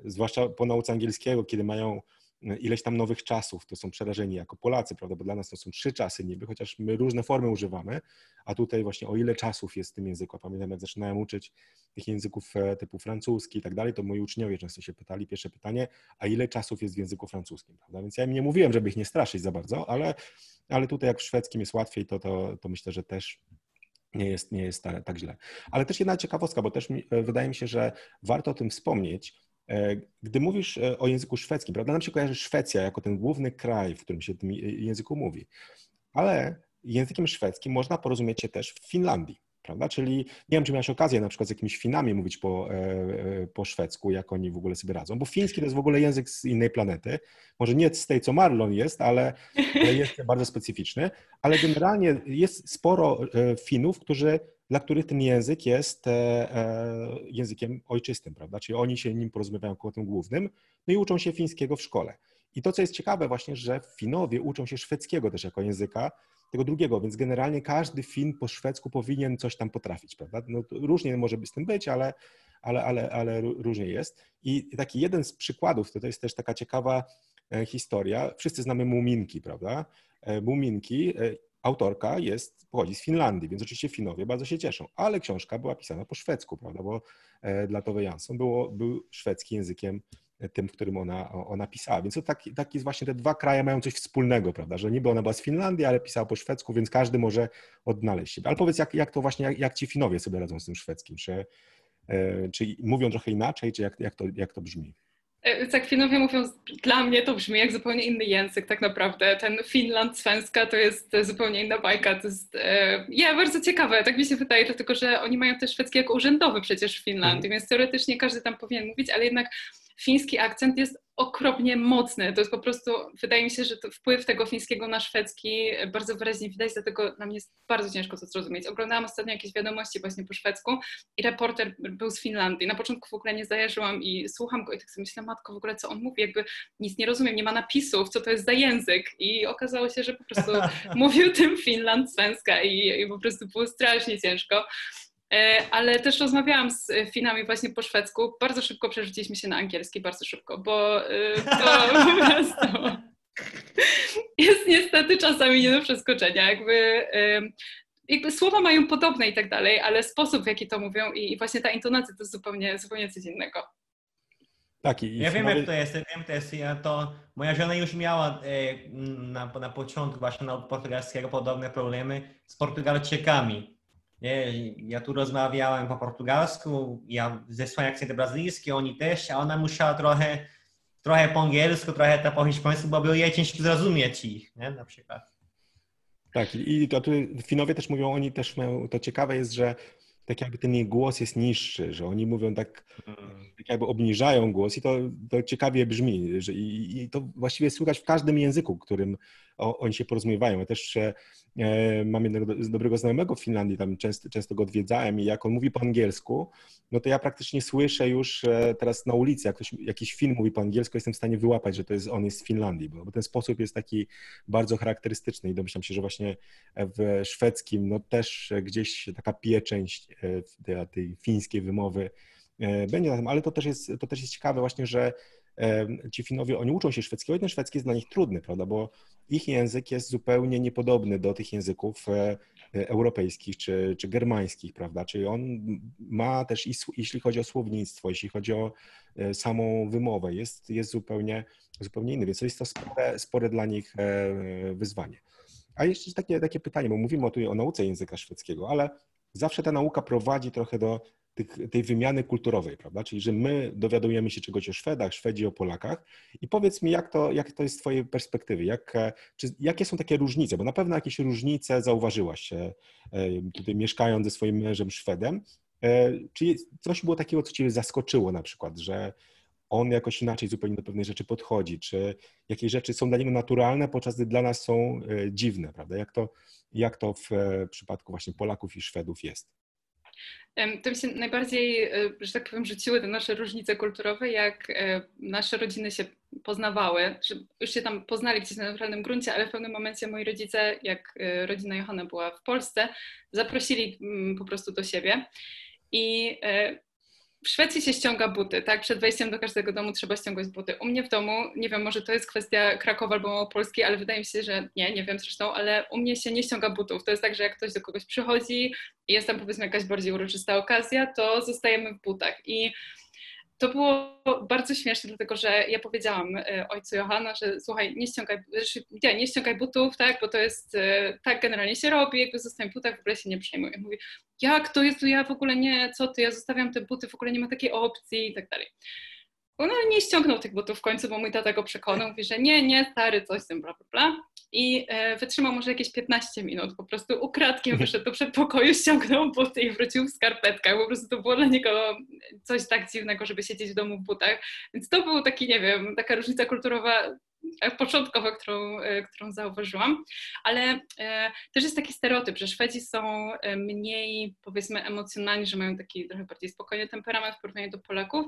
zwłaszcza po nauce angielskiego, kiedy mają e, ileś tam nowych czasów, to są przerażeni jako Polacy, prawda? Bo dla nas to są trzy czasy niby, chociaż my różne formy używamy, a tutaj właśnie o ile czasów jest w tym języku. Pamiętam, jak zaczynałem uczyć tych języków e, typu francuski i tak dalej, to moi uczniowie często się pytali, pierwsze pytanie, a ile czasów jest w języku francuskim, prawda? Więc ja im nie mówiłem, żeby ich nie straszyć za bardzo, ale ale tutaj jak w szwedzkim jest łatwiej, to, to, to myślę, że też nie jest, nie jest tak, tak źle. Ale też jedna ciekawostka, bo też mi, e, wydaje mi się, że warto o tym wspomnieć. E, gdy mówisz e, o języku szwedzkim, prawda, nam się kojarzy Szwecja jako ten główny kraj, w którym się tym języku mówi, ale językiem szwedzkim można porozumieć się też w Finlandii prawda? Czyli nie wiem, czy miałeś okazję na przykład z jakimiś Finami mówić po, e, po szwedzku, jak oni w ogóle sobie radzą, bo fiński to jest w ogóle język z innej planety. Może nie z tej, co Marlon jest, ale jest bardzo specyficzny, ale generalnie jest sporo Finów, którzy, dla których ten język jest językiem ojczystym, prawda? Czyli oni się nim porozumiewają kłotem głównym, no i uczą się fińskiego w szkole. I to, co jest ciekawe właśnie, że Finowie uczą się szwedzkiego też jako języka, tego drugiego, więc generalnie każdy Fin po szwedzku powinien coś tam potrafić, prawda? No, różnie może z tym być, ale, ale, ale, ale różnie jest. I taki jeden z przykładów, to, to jest też taka ciekawa e, historia, wszyscy znamy Muminki, prawda? E, Muminki, e, autorka jest, pochodzi z Finlandii, więc oczywiście Finowie bardzo się cieszą, ale książka była pisana po szwedzku, prawda, bo dla Tove Jansson było, był szwedzkim językiem tym, w którym ona, ona pisała. Więc to taki, taki właśnie te dwa kraje mają coś wspólnego, prawda, że niby ona była z Finlandii, ale pisała po szwedzku, więc każdy może odnaleźć siebie. Ale powiedz, jak, jak to właśnie, jak, jak ci Finowie sobie radzą z tym szwedzkim? Czy, e, czy mówią trochę inaczej, czy jak, jak, to, jak to brzmi? E, tak Finowie mówią, dla mnie to brzmi jak zupełnie inny język tak naprawdę. Ten Finland, svenska to jest zupełnie inna bajka. To jest e, ja, bardzo ciekawe, tak mi się wydaje, dlatego że oni mają też szwedzki jako urzędowy przecież w Finlandii, mm. więc teoretycznie każdy tam powinien mówić, ale jednak fiński akcent jest okropnie mocny. To jest po prostu, wydaje mi się, że wpływ tego fińskiego na szwedzki bardzo wyraźnie widać, dlatego nam jest bardzo ciężko to zrozumieć. Oglądałam ostatnio jakieś wiadomości właśnie po szwedzku i reporter był z Finlandii. Na początku w ogóle nie zajarzyłam i słucham go i tak sobie myślę, matko, w ogóle co on mówi, jakby nic nie rozumiem, nie ma napisów, co to jest za język. I okazało się, że po prostu mówił tym Finland svenska i, i po prostu było strasznie ciężko. E, ale też rozmawiałam z Finami właśnie po szwedzku. Bardzo szybko przerzuciliśmy się na angielski, bardzo szybko, bo e, to po prostu jest niestety czasami nie do przeskoczenia. Jakby, e, jakby słowa mają podobne i tak dalej, ale sposób w jaki to mówią i właśnie ta intonacja to jest zupełnie, zupełnie coś innego. Tak, i ja wiem, jak to jest. Wiem, to jest. Ja to, moja żona już miała na, na początku właśnie na portugalskiego podobne problemy z Portugalczykami nie, ja tu rozmawiałem po portugalsku, ja ze swoim akcentem brazylijskim, oni też, a ona musiała trochę, trochę po angielsku, trochę po hiszpańsku, bo było jej ciężko zrozumieć ich, nie, na przykład. Tak, i to tu Finowie też mówią, oni też mają, to ciekawe jest, że tak jakby ten jej głos jest niższy, że oni mówią tak, mm. tak jakby obniżają głos i to, to ciekawie brzmi. Że, i, i, to właściwie słychać w każdym języku, którym o, oni się porozumiewają. Ja też e, mam jednego dobrego znajomego w Finlandii, tam często, często go odwiedzałem i jak on mówi po angielsku, no to ja praktycznie słyszę już e, teraz na ulicy, jak ktoś jakiś film mówi po angielsku, jestem w stanie wyłapać, że to jest, on jest z Finlandii, bo, bo ten sposób jest taki bardzo charakterystyczny i domyślam się, że właśnie w szwedzkim no też gdzieś taka pieczęść e, tej, tej fińskiej wymowy e, będzie na tym, ale to też jest, to też jest ciekawe właśnie, że ci Finowie, oni uczą się szwedzkiego i ten szwedzki jest dla nich trudny, prawda, bo ich język jest zupełnie niepodobny do tych języków e, e, europejskich czy, czy germańskich, prawda, czyli on ma też, jeśli chodzi o słownictwo, jeśli chodzi o e, samą wymowę, jest, jest zupełnie, zupełnie inny, więc to jest to spore, spore dla nich wyzwanie. A jeszcze takie, takie pytanie, bo mówimy tu o nauce języka szwedzkiego, ale zawsze ta nauka prowadzi trochę do tych, tej wymiany kulturowej, prawda? Czyli, że my dowiadujemy się czegoś o Szwedach, Szwedzi o Polakach i powiedz mi, jak to, jak to jest z Twojej perspektywy? Jak, czy, jakie są takie różnice? Bo na pewno jakieś różnice zauważyłaś e, tutaj mieszkając ze swoim mężem Szwedem. E, czy coś było takiego, co Cię zaskoczyło na przykład, że on jakoś inaczej zupełnie do pewnej rzeczy podchodzi, czy jakieś rzeczy są dla niego naturalne, podczas gdy dla nas są e, dziwne, prawda? Jak to, jak to w przypadku właśnie Polaków i Szwedów jest? To mi się najbardziej, e, że tak powiem, rzuciły te nasze różnice kulturowe, jak e, nasze rodziny się poznawały, że już się tam poznali gdzieś na naturalnym gruncie, ale w pewnym momencie moi rodzice, jak e, rodzina Johana była w Polsce, zaprosili mm, po prostu do siebie. I w Szwecji się ściąga buty, tak? Przed wejściem do każdego domu trzeba ściągać buty. U mnie w domu, nie wiem, może to jest kwestia Krakowa albo Małopolski, ale wydaje mi się, że nie, nie wiem zresztą, ale u mnie się nie ściąga butów. To jest tak, że jak ktoś do kogoś przychodzi i jest tam powiedzmy jakaś bardziej uroczysta okazja, to zostajemy w butach. I to było bardzo śmieszne, dlatego że ja powiedziałam e, ojcu Johana, że słuchaj, nie ściągaj, nie, nie ściągaj butów, tak, bo to jest, e, tak generalnie się robi, jakby zostań w butach, w ogóle się nie przejmuj. Mówię, jak to jest, ja w ogóle nie, co ty, ja zostawiam te buty, w ogóle nie ma takiej opcji i tak dalej. No nie ściągnął tych butów w końcu, bo mój tata go przekonał, mówi, że nie, nie, stary, coś z tym, bla, bla, bla. I e, wytrzymał może jakieś 15 minut, po prostu ukradkiem wyszedł do przedpokoju, ściągnął buty i wrócił w skarpetkach. Po prostu to było dla niego coś tak dziwnego, żeby siedzieć w domu w butach. Więc to był taki, nie wiem, taka różnica kulturowa e, początkowa, którą, e, którą zauważyłam, ale e, też jest taki stereotyp, że Szwedzi są e, mniej, powiedzmy, emocjonalni, że mają taki trochę bardziej spokojny temperament w porównaniu do Polaków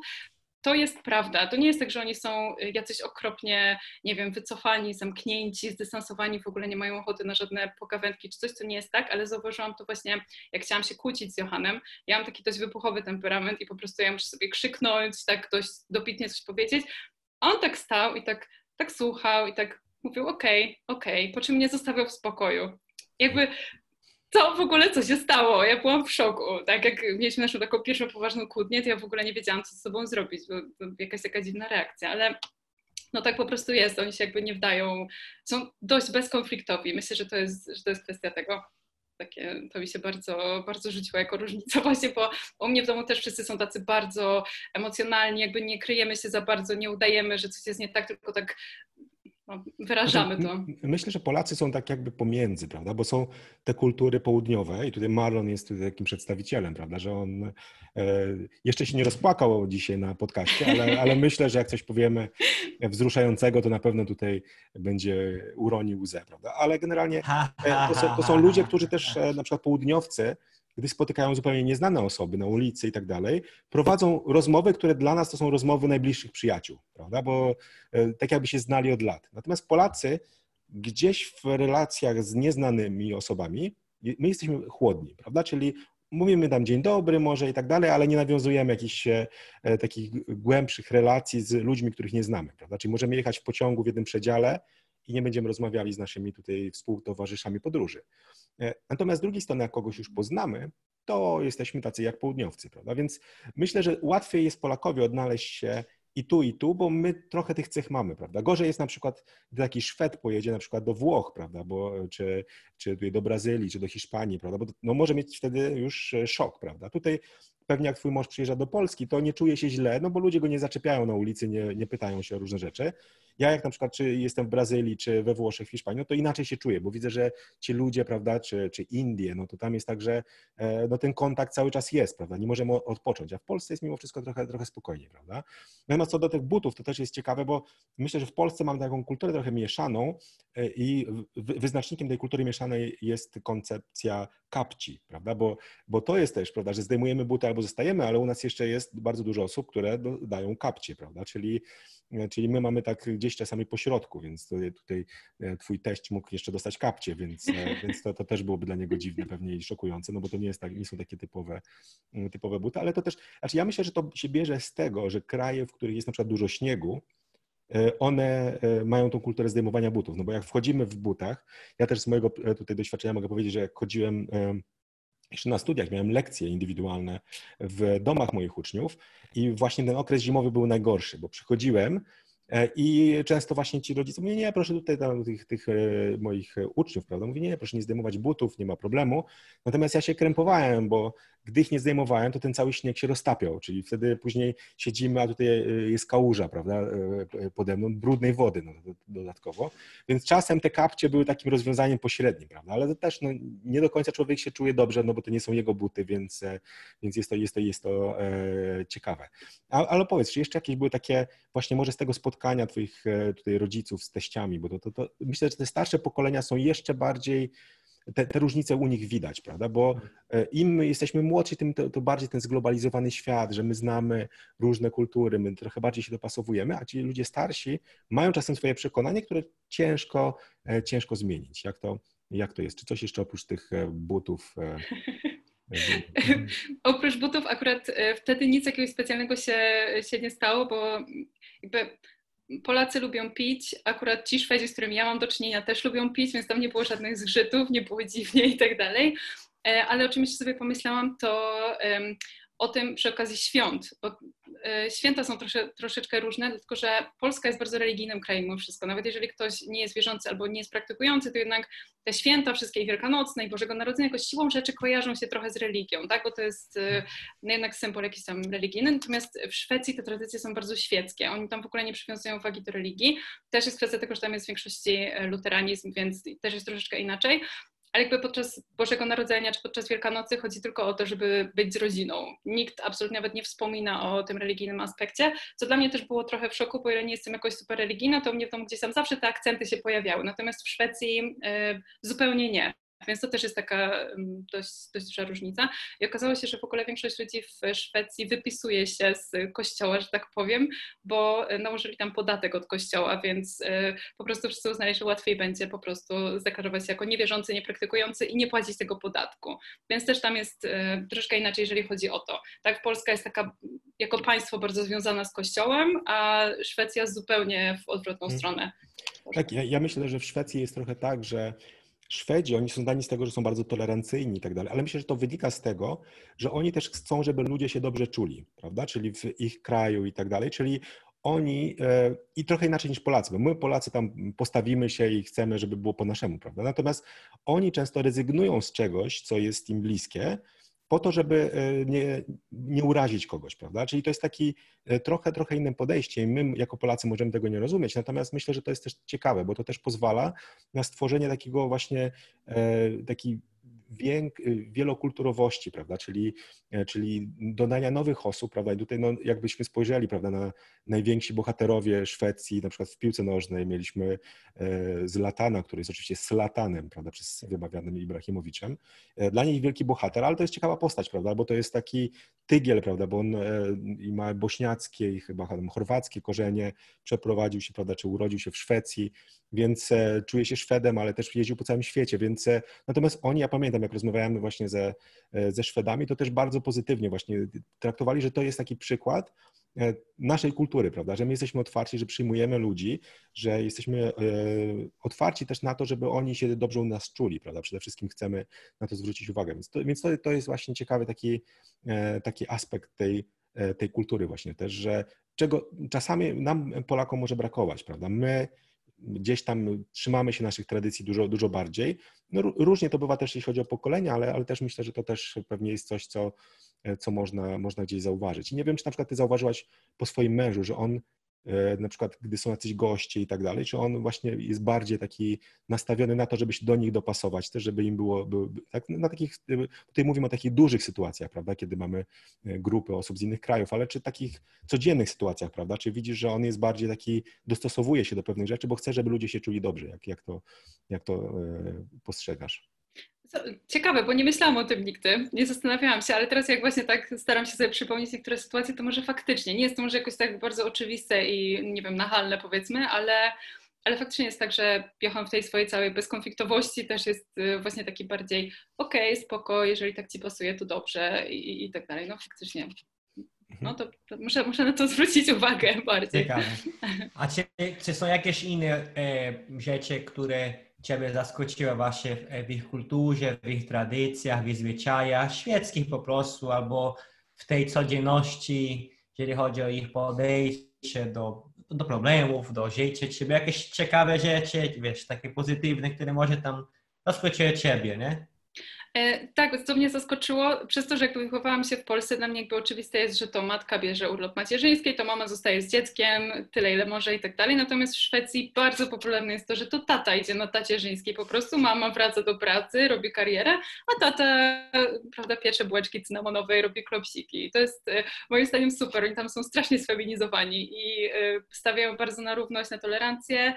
to jest prawda. To nie jest tak, że oni są y, jacyś okropnie, nie wiem, wycofani, zamknięci, zdystansowani, w ogóle nie mają ochoty na żadne pogawędki czy coś, to nie jest tak, ale zauważyłam to właśnie, jak chciałam się kłócić z Johanem. Ja mam taki dość wybuchowy temperament i po prostu ja muszę sobie krzyknąć, tak dość dobitnie coś powiedzieć. A on tak stał i tak, tak słuchał i tak mówił okej, okay, okej, okay, po czym mnie zostawiał w spokoju. Jakby co w ogóle, co się stało? Ja byłam w szoku. Tak jak mieliśmy naszą taką pierwszą poważną kłótnię, to ja w ogóle nie wiedziałam, co z sobą zrobić, bo to jakaś taka dziwna reakcja, ale no tak po prostu jest, oni się jakby nie wdają, są dość bezkonfliktowi. Myślę, że to jest, że to jest kwestia tego. takie, to mi się bardzo, bardzo rzuciło jako różnica właśnie, bo u mnie w domu też wszyscy są tacy bardzo emocjonalni, jakby nie kryjemy się za bardzo, nie udajemy, że coś jest nie tak, tylko tak wyrażamy to. Myślę, że Polacy są tak jakby pomiędzy, prawda? Bo są te kultury południowe i tutaj Marlon jest tutaj takim przedstawicielem, prawda? Że on e, jeszcze się nie rozpłakał dzisiaj na podcaście, ale, ale myślę, że jak coś powiemy wzruszającego, to na pewno tutaj będzie uronił łzę, prawda? Ale generalnie e, to są, to są ludzie, którzy też e, na przykład południowcy, gdy spotykają zupełnie nieznane osoby na ulicy i tak dalej, prowadzą rozmowy, które dla nas to są rozmowy najbliższych przyjaciół, prawda? Bo e, tak jakby się znali od lat. Natomiast Polacy gdzieś w relacjach z nieznanymi osobami, my jesteśmy chłodni, prawda? Czyli mówimy tam dzień dobry może i tak dalej, ale nie nawiązujemy jakichś e, takich głębszych relacji z ludźmi, których nie znamy, prawda? Czyli możemy jechać w pociągu w jednym przedziale i nie będziemy rozmawiali z naszymi tutaj współtowarzyszami podróży. E, natomiast z drugiej strony, jak kogoś już poznamy, to jesteśmy tacy jak południowcy, prawda? Więc myślę, że łatwiej jest Polakowi odnaleźć się i tu, i tu, bo my trochę tych cech mamy, prawda? Gorzej jest na przykład, gdy taki Szwed pojedzie na przykład do Włoch, prawda, bo, czy, czy do Brazylii, czy do Hiszpanii, prawda, bo no, może mieć wtedy już e, szok, prawda? Tutaj pewnie jak twój mąż przyjeżdża do Polski, to nie czuje się źle, no bo ludzie go nie zaczepiają na ulicy, nie, nie pytają się o różne rzeczy. Ja jak na przykład czy jestem w Brazylii, czy we Włoszech, w Hiszpanii, no to inaczej się czuję, bo widzę, że ci ludzie, prawda, czy, czy Indie, no to tam jest tak, że e, no ten kontakt cały czas jest, prawda, nie możemy odpocząć, a w Polsce jest mimo wszystko trochę, trochę spokojniej, prawda. Natomiast co do tych butów, to też jest ciekawe, bo myślę, że w Polsce mamy taką kulturę trochę mieszaną e, i wyznacznikiem tej kultury mieszanej jest koncepcja kapci, prawda, bo, bo to jest też, prawda, że zdejmujemy buty albo zostajemy, ale u nas jeszcze jest bardzo dużo osób, które dają kapcie, prawda, czyli E, czyli my mamy tak gdzieś czasami po środku, więc tutaj e, twój teść mógł jeszcze dostać kapcie, więc, e, więc to, to też byłoby dla niego dziwne pewnie i szokujące, no bo to nie, jest tak, nie są takie typowe, mm, typowe buty, ale to też, znaczy ja myślę, że to się bierze z tego, że kraje, w których jest na przykład dużo śniegu, one mają tą kulturę zdejmowania butów, no bo jak wchodzimy w butach, ja też z mojego tutaj doświadczenia mogę powiedzieć, że jak chodziłem jeszcze na studiach miałem lekcje indywidualne w domach moich uczniów i właśnie ten okres zimowy był najgorszy, bo przychodziłem E, I często właśnie ci rodzice mówią, nie, proszę tutaj tam, tych, tych e, moich uczniów, prawda? Mówi, nie, proszę nie zdejmować butów, nie ma problemu. Natomiast ja się krępowałem, bo gdy ich nie zdejmowałem, to ten cały śnieg się roztapiał, czyli wtedy później siedzimy, a tutaj e, jest kałuża, prawda, pode mną, brudnej wody no, dodatkowo. Więc czasem te kapcie były takim rozwiązaniem pośrednim, prawda, ale to też no, nie do końca człowiek się czuje dobrze, no bo to nie są jego buty, więc, więc jest to, jest to, jest to e, ciekawe. A, ale powiedz, czy jeszcze jakieś były takie właśnie może z tego spotkania twoich e, tutaj rodziców z teściami, bo to, to, to myślę, że te starsze pokolenia są jeszcze bardziej te, te, różnice u nich widać, prawda? Bo e, im jesteśmy młodsi, tym to, to, bardziej ten zglobalizowany świat, że my znamy różne kultury, my trochę bardziej się dopasowujemy, a ci ludzie starsi mają czasem swoje przekonanie, które ciężko, e, ciężko zmienić. Jak to, jak to jest? Czy coś jeszcze oprócz tych butów? Oprócz butów akurat wtedy nic jakiegoś specjalnego się, się nie stało, bo jakby Polacy lubią pić, akurat ci Szwedzi, z którymi ja mam do czynienia, też lubią pić, więc tam nie było żadnych zgrzytów, nie było dziwnie i tak dalej. E, ale o sobie pomyślałam, to o tym przy okazji świąt, bo święta są trosze, troszeczkę różne, tylko że Polska jest bardzo religijnym krajem mimo wszystko. Nawet jeżeli ktoś nie jest wierzący albo nie jest praktykujący, to jednak te święta, wszystkie Wielkanocne i Bożego Narodzenia jakoś siłą rzeczy kojarzą się trochę z religią, tak? bo to jest e, no jednak symbol jakiś tam religijny. Natomiast w Szwecji te tradycje są bardzo świeckie. Oni tam w ogóle nie przywiązują wagi do religii. Też jest kwestia tego, że tam jest w większości e, luteranizm, więc też jest troszeczkę inaczej ale jakby podczas Bożego Narodzenia czy podczas Wielkanocy chodzi tylko o to, żeby być z rodziną. Nikt absolutnie nawet nie wspomina o tym religijnym aspekcie, co dla mnie też było trochę w szoku, bo ile nie jestem jakoś super religijna, to mnie domu gdzieś tam zawsze te akcenty się pojawiały, natomiast w Szwecji y, zupełnie nie. Więc to też jest taka dość, dość duża różnica. I okazało się, że w ogóle większość ludzi w Szwecji wypisuje się z kościoła, że tak powiem, bo nałożyli tam podatek od kościoła, więc y, po prostu wszyscy uznali, że łatwiej będzie po prostu zaklarować się jako niewierzący, niepraktykujący i nie płacić tego podatku. Więc też tam jest y, troszkę inaczej, jeżeli chodzi o to. Tak, Polska jest taka jako państwo bardzo związana z kościołem, a Szwecja zupełnie w odwrotną hmm. stronę. Tak, ja, ja myślę, że w Szwecji jest trochę tak, że Szwedzi, oni są dani z tego, że są bardzo tolerancyjni i tak dalej, ale myślę, że to wynika z tego, że oni też chcą, żeby ludzie się dobrze czuli, prawda, czyli w ich kraju i tak dalej, czyli oni e, i trochę inaczej niż Polacy, bo my Polacy tam postawimy się i chcemy, żeby było po naszemu, prawda? Natomiast oni często rezygnują z czegoś, co jest im bliskie, po to, żeby e, nie, nie urazić kogoś, prawda? Czyli to jest taki e, trochę, trochę inne podejście i my jako Polacy możemy tego nie rozumieć, natomiast myślę, że to jest też ciekawe, bo to też pozwala na stworzenie takiego właśnie, taki Y, wielokulturowości, prawda, czyli, e, czyli dodania nowych osób, prawda, i tutaj no, jakbyśmy spojrzeli, prawda, na najwięksi bohaterowie Szwecji, na przykład w piłce nożnej mieliśmy e, Zlatana, który jest oczywiście Slatanem, prawda, przez wymawianym Ibrahimowiczem. E, dla niej wielki bohater, ale to jest ciekawa postać, prawda, bo to jest taki tygiel, prawda, bo on ma bośniackie i chyba chorwackie korzenie, przeprowadził się, prawda, czy urodził się w Szwecji, więc czuje się Szwedem, ale też jeździł po całym świecie, więc natomiast oni, ja pamiętam, jak rozmawiałem właśnie ze, ze Szwedami, to też bardzo pozytywnie właśnie traktowali, że to jest taki przykład e, naszej kultury, prawda, że my jesteśmy otwarci, że przyjmujemy ludzi, że jesteśmy e, otwarci też na to, żeby oni się dobrze u nas czuli, prawda, przede wszystkim chcemy na to zwrócić uwagę, więc to, więc to, to jest właśnie ciekawy taki, e, taki aspekt tej, tej kultury właśnie też, że czego czasami nam Polakom może brakować, prawda, my gdzieś tam trzymamy się naszych tradycji dużo, dużo bardziej. No, różnie to bywa też, jeśli chodzi o pokolenia, ale, ale też myślę, że to też pewnie jest coś, co, co można, można gdzieś zauważyć. I nie wiem, czy na przykład ty zauważyłaś po swoim mężu, że on na przykład gdy są jacyś goście i tak dalej, czy on właśnie jest bardziej taki nastawiony na to, żeby się do nich dopasować, też żeby im było, było tak, na takich, tutaj mówimy o takich dużych sytuacjach, prawda, kiedy mamy e, grupy osób z innych krajów, ale czy takich codziennych sytuacjach, prawda, czy widzisz, że on jest bardziej taki, dostosowuje się do pewnych rzeczy, bo chce, żeby ludzie się czuli dobrze, jak, jak, to, jak to e, postrzegasz? Ciekawe, bo nie myślałam o tym nigdy, nie zastanawiałam się, ale teraz jak właśnie tak staram się sobie przypomnieć niektóre sytuacje, to może faktycznie, nie jest to może jakoś tak bardzo oczywiste i nie wiem, nachalne powiedzmy, ale, ale faktycznie jest tak, że Johan w tej swojej całej bezkonfliktowości też jest y, właśnie taki bardziej okej, okay, spoko, jeżeli tak ci pasuje, to dobrze i, i tak dalej. No faktycznie. No to, to, muszę, muszę na to zwrócić uwagę bardziej. Ciekawe. A czy, czy są jakieś inne e, rzeczy, które Ciebie zaskoczyła właśnie w, ich kulturze, w ich tradycjach, w ich zwyczajach świeckich po prostu, albo w tej codzienności, jeżeli chodzi o ich podejście do, do problemów, do życia, czy jakieś ciekawe rzeczy, wiesz, takie pozytywne, które może tam zaskoczyły Ciebie, nie? E, tak, co mnie zaskoczyło, przez to, że jakby wychowałam się w Polsce, dla mnie jakby oczywiste jest, że to matka bierze urlop macierzyński, to mama zostaje z dzieckiem tyle, ile może i tak dalej. Natomiast w Szwecji bardzo popularne jest to, że to tata idzie na tacierzyński. Po prostu mama wraca do pracy, robi karierę, a tata, prawda, piecze bułeczki cynamonowe robi klopsiki. I to jest e, moim zdaniem super. Oni tam są strasznie sfeminizowani i e, stawiają bardzo na równość, na tolerancję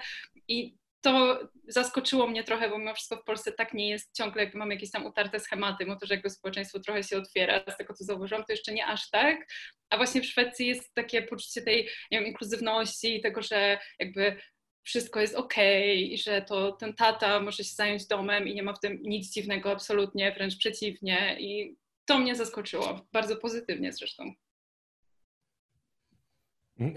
i to zaskoczyło mnie trochę, bo mimo wszystko w Polsce tak nie jest ciągle, jak mamy jakieś tam utarte schematy, bo to, że jakby społeczeństwo trochę się otwiera, z tego co zauważyłam, to jeszcze nie aż tak, a właśnie w Szwecji jest takie poczucie tej, nie wiem, inkluzywności i tego, że jakby wszystko jest ok, i że to ten tata może się zająć domem i nie ma w tym nic dziwnego absolutnie, wręcz przeciwnie i to mnie zaskoczyło, bardzo pozytywnie zresztą.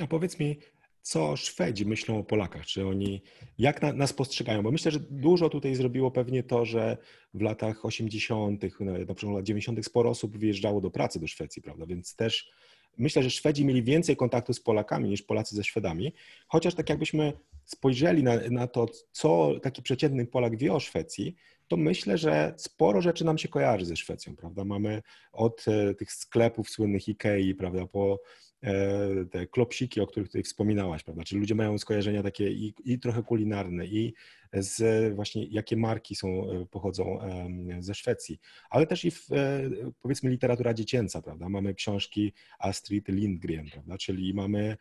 A powiedz mi, co Szwedzi myślą o Polakach, czy oni, jak na, nas postrzegają, bo myślę, że dużo tutaj zrobiło pewnie to, że w latach 80., na przykład lat 90. sporo osób wyjeżdżało do pracy do Szwecji, prawda, więc też myślę, że Szwedzi mieli więcej kontaktu z Polakami niż Polacy ze Szwedami, chociaż tak jakbyśmy spojrzeli na, na to, co taki przeciętny Polak wie o Szwecji, to myślę, że sporo rzeczy nam się kojarzy ze Szwecją, prawda? Mamy od e, tych sklepów słynnych Ikei, prawda, po te klopsiki, o których tutaj wspominałaś, prawda? Czyli ludzie mają skojarzenia takie i, i trochę kulinarne, i z właśnie jakie marki są, e, pochodzą ze Szwecji, ale też i w, e, powiedzmy literatura dziecięca, prawda? Mamy książki Astrid Lindgren, prawda? Czyli mamy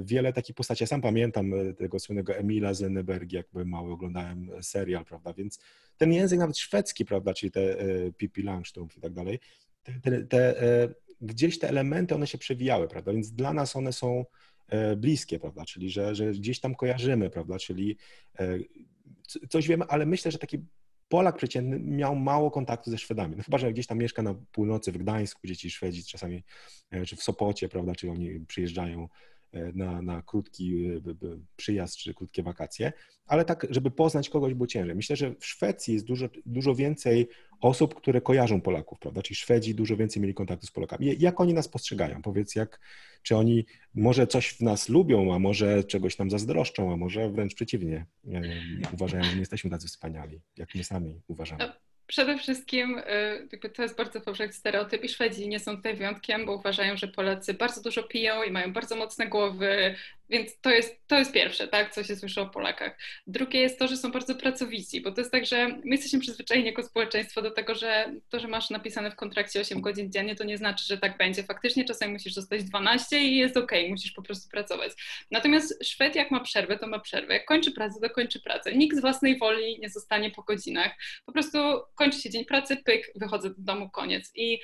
wiele takich postaci. Ja sam pamiętam tego słynnego Emila Zenneberg, jakby mały oglądałem serial, prawda? Więc ten język nawet szwedzki, prawda? Czyli te Pippi Langstrumpf i tak dalej, te, te, te gdzieś te elementy, one się przewijały, prawda? Więc dla nas one są e, bliskie, prawda? Czyli, że, że gdzieś tam kojarzymy, prawda? Czyli e, coś wiemy, ale myślę, że taki Polak przeciętny miał mało kontaktu ze Szwedami. No chyba, że gdzieś tam mieszka na północy w Gdańsku, gdzie ci Szwedzi czasami, e, czy w Sopocie, prawda, czy oni przyjeżdżają na, na krótki przyjazd czy krótkie wakacje, ale tak, żeby poznać kogoś było ciężej. Myślę, że w Szwecji jest dużo, dużo więcej osób, które kojarzą Polaków, prawda? Czyli Szwedzi dużo więcej mieli kontaktu z Polakami. Jak oni nas postrzegają? Powiedz, jak, czy oni może coś w nas lubią, a może czegoś nam zazdroszczą, a może wręcz przeciwnie, uważają, że nie jesteśmy tacy wspaniali, jak my sami uważamy. Przede wszystkim y, to jest bardzo powszechny stereotyp i Szwedzi nie są tutaj wyjątkiem, bo uważają, że Polacy bardzo dużo piją i mają bardzo mocne głowy, więc to jest, to jest pierwsze, tak, co się słyszy o Polakach. Drugie jest to, że są bardzo pracowici, bo to jest tak, że my jesteśmy przyzwyczajeni jako społeczeństwo do tego, że to, że masz napisane w kontrakcie 8 godzin dziennie, to nie znaczy, że tak będzie. Faktycznie czasami musisz zostać 12 i jest ok, musisz po prostu pracować. Natomiast Szwed jak ma przerwę, to ma przerwę. Jak kończy pracę, to kończy pracę. Nikt z własnej woli nie zostanie po godzinach. Po prostu kończy się dzień pracy, pyk, wychodzę do domu, koniec. I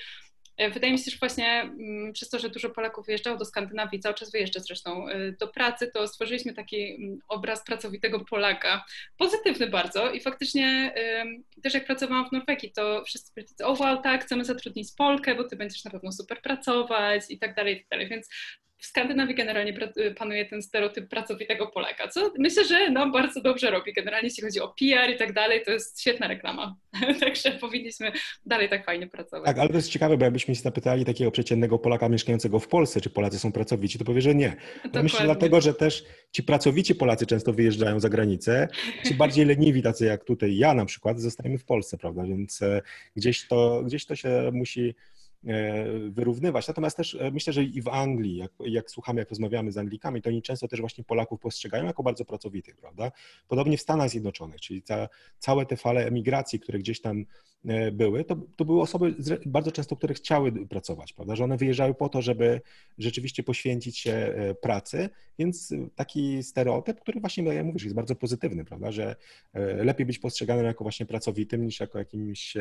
wydaje mi się, że właśnie mm, przez to, że dużo Polaków wyjeżdżało do Skandynawii, cały czas wyjeżdża zresztą e, do pracy, to stworzyliśmy taki mm, obraz pracowitego Polaka, pozytywny bardzo i faktycznie też jak pracowałam w Norwegii, to wszyscy powiedzieli, o wow, tak, chcemy zatrudnić Polkę, bo ty będziesz na pewno super pracować i tak dalej, i tak dalej, więc w Skandynawii generalnie panuje ten stereotyp pracowitego Polaka, co myślę, że nam bardzo dobrze robi. Generalnie jeśli chodzi o PR i tak dalej, to jest świetna reklama. Także powinniśmy dalej tak fajnie pracować. Tak, ale to jest ciekawe, bo jakbyśmy się zapytali takiego przeciętnego Polaka mieszkającego w Polsce, czy Polacy są pracowici, to powie, że nie. Ja myślę dlatego, że też ci pracowici Polacy często wyjeżdżają za granicę, ci bardziej leniwi, tacy jak tutaj ja na przykład, zostajemy w Polsce, prawda? Więc e, gdzieś to, gdzieś to się musi wyrównywać. Natomiast też e, myślę, że i w Anglii, jak, jak słuchamy, jak rozmawiamy z Anglikami, to oni często też właśnie Polaków postrzegają jako bardzo pracowitych, prawda? Podobnie w Stanach Zjednoczonych, czyli ta, całe te fale emigracji, które gdzieś tam e, były, to, to były osoby bardzo często, które chciały pracować, prawda? Że one wyjeżdżały po to, żeby rzeczywiście poświęcić się pracy, więc taki stereotyp, który właśnie, jak mówisz, jest bardzo pozytywny, prawda? Że lepiej być postrzeganym jako właśnie pracowitym niż jako jakimś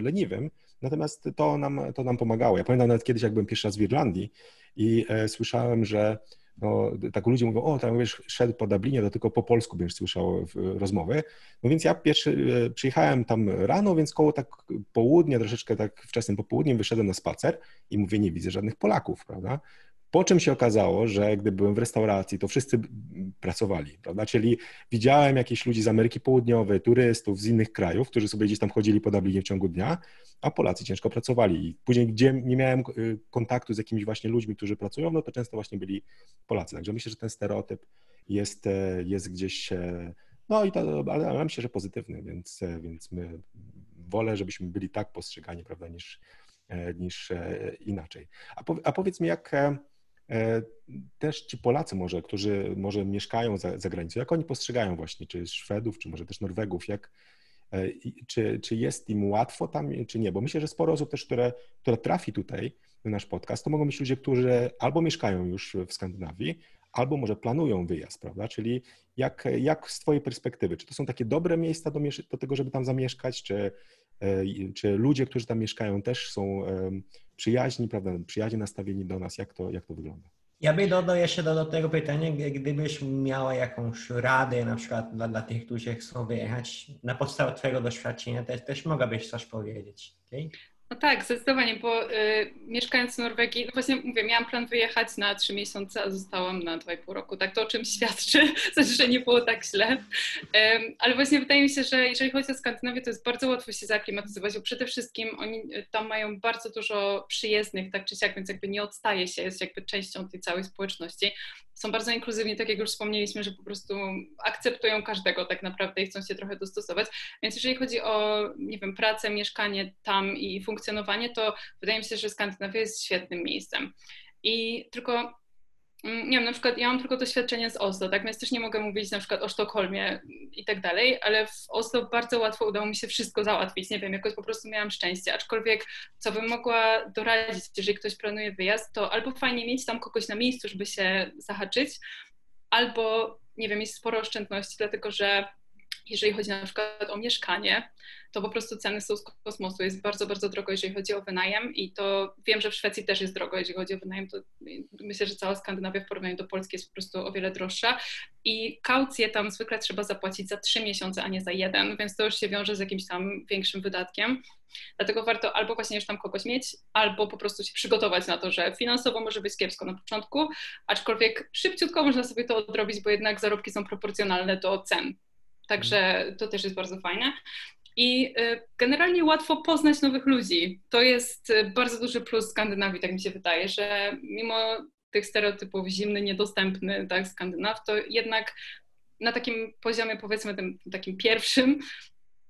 leniwym. Natomiast to nam, to nam pomagało. Ja pamiętam nawet kiedyś, jak byłem pierwszy raz w Irlandii i e, słyszałem, że no, tak ludzie mówią, o, tam wiesz, szedł po Dublinie, to tylko po polsku będziesz słyszał rozmowy. No więc ja pierwszy e, przyjechałem tam rano, więc koło tak południa, troszeczkę tak wczesnym popołudniem wyszedłem na spacer i mówię, nie widzę żadnych Polaków, prawda? Po czym się okazało, że gdy byłem w restauracji, to wszyscy pracowali, prawda? Czyli widziałem jakichś ludzi z Ameryki Południowej, turystów z innych krajów, którzy sobie gdzieś tam chodzili po Dublinie w ciągu dnia, a Polacy ciężko pracowali. I później, gdzie nie miałem y, kontaktu z jakimiś właśnie ludźmi, którzy pracują, no to często właśnie byli Polacy. Także myślę, że ten stereotyp jest, e, jest gdzieś, e, no i to, ale myślę, że pozytywny, więc, e, więc my wolę, żebyśmy byli tak postrzegani, prawda, niż, niż inaczej. A, a powiedz mi, jak też ci Polacy może, którzy może mieszkają za, za granicą, jak oni postrzegają właśnie, czy Szwedów, czy może też Norwegów, jak, e, czy, czy jest im łatwo tam, czy nie? Bo myślę, że sporo osób też, które, które trafi tutaj na nasz podcast, to mogą być ludzie, którzy albo mieszkają już w Skandynawii, albo może planują wyjazd, prawda? Czyli jak, jak z Twojej perspektywy, czy to są takie dobre miejsca do, do tego, żeby tam zamieszkać, czy, e, czy ludzie, którzy tam mieszkają też są przyjaźni, prawda, przyjaźnie nastawieni do nas. Jak to, jak to wygląda? Ja bym dodał jeszcze do, do tego pytania, gdybyś miała jakąś radę na przykład dla, dla tych, którzy chcą wyjechać, na podstawie Twojego doświadczenia też, też mogłabyś coś powiedzieć. Okay? No tak, zdecydowanie, bo y, mieszkając w Norwegii, no właśnie mówię, miałam plan wyjechać na trzy miesiące, a zostałam na dwa i pół roku. Tak to o czym świadczy, znaczy, że nie było tak źle. Um, ale właśnie wydaje mi się, że jeżeli chodzi o Skandynawię, to jest bardzo łatwo się zaklimatyzować, bo przede wszystkim oni y, tam mają bardzo dużo przyjezdnych, tak czy siak, więc jakby nie odstaje się, jest jakby częścią tej całej społeczności są bardzo inkluzywni, tak jak już wspomnieliśmy, że po prostu akceptują każdego tak naprawdę i chcą się trochę dostosować. Więc jeżeli chodzi o, nie wiem, pracę, mieszkanie tam i funkcjonowanie, to wydaje mi się, że Skandynawia jest świetnym miejscem. I tylko nie wiem, na przykład ja mam tylko doświadczenie z Oslo, tak, więc też nie mogę mówić na przykład o Sztokholmie i tak dalej, ale w Oslo bardzo łatwo udało mi się wszystko załatwić, nie wiem, jakoś po prostu miałam szczęście, aczkolwiek co bym mogła doradzić, jeżeli ktoś planuje wyjazd, to albo fajnie mieć tam kogoś na miejscu, żeby się zahaczyć, albo, nie wiem, mieć sporo oszczędności, dlatego że jeżeli chodzi na przykład o mieszkanie, to po prostu ceny są z kosmosu. Jest bardzo, bardzo drogo, jeżeli chodzi o wynajem i to wiem, że w Szwecji też jest drogo, jeżeli chodzi o wynajem. To myślę, że cała Skandynawia w porównaniu do Polski jest po prostu o wiele droższa i kaucję tam zwykle trzeba zapłacić za trzy miesiące, a nie za jeden, więc to już się wiąże z jakimś tam większym wydatkiem. Dlatego warto albo właśnie już tam kogoś mieć, albo po prostu się przygotować na to, że finansowo może być kiepsko na początku, aczkolwiek szybciutko można sobie to odrobić, bo jednak zarobki są proporcjonalne do cen. Także to też jest bardzo fajne. I y, generalnie łatwo poznać nowych ludzi. To jest y, bardzo duży plus Skandynawii, tak mi się wydaje, że mimo tych stereotypów zimny, niedostępny, tak, Skandynaw, to jednak na takim poziomie, powiedzmy, tym takim pierwszym,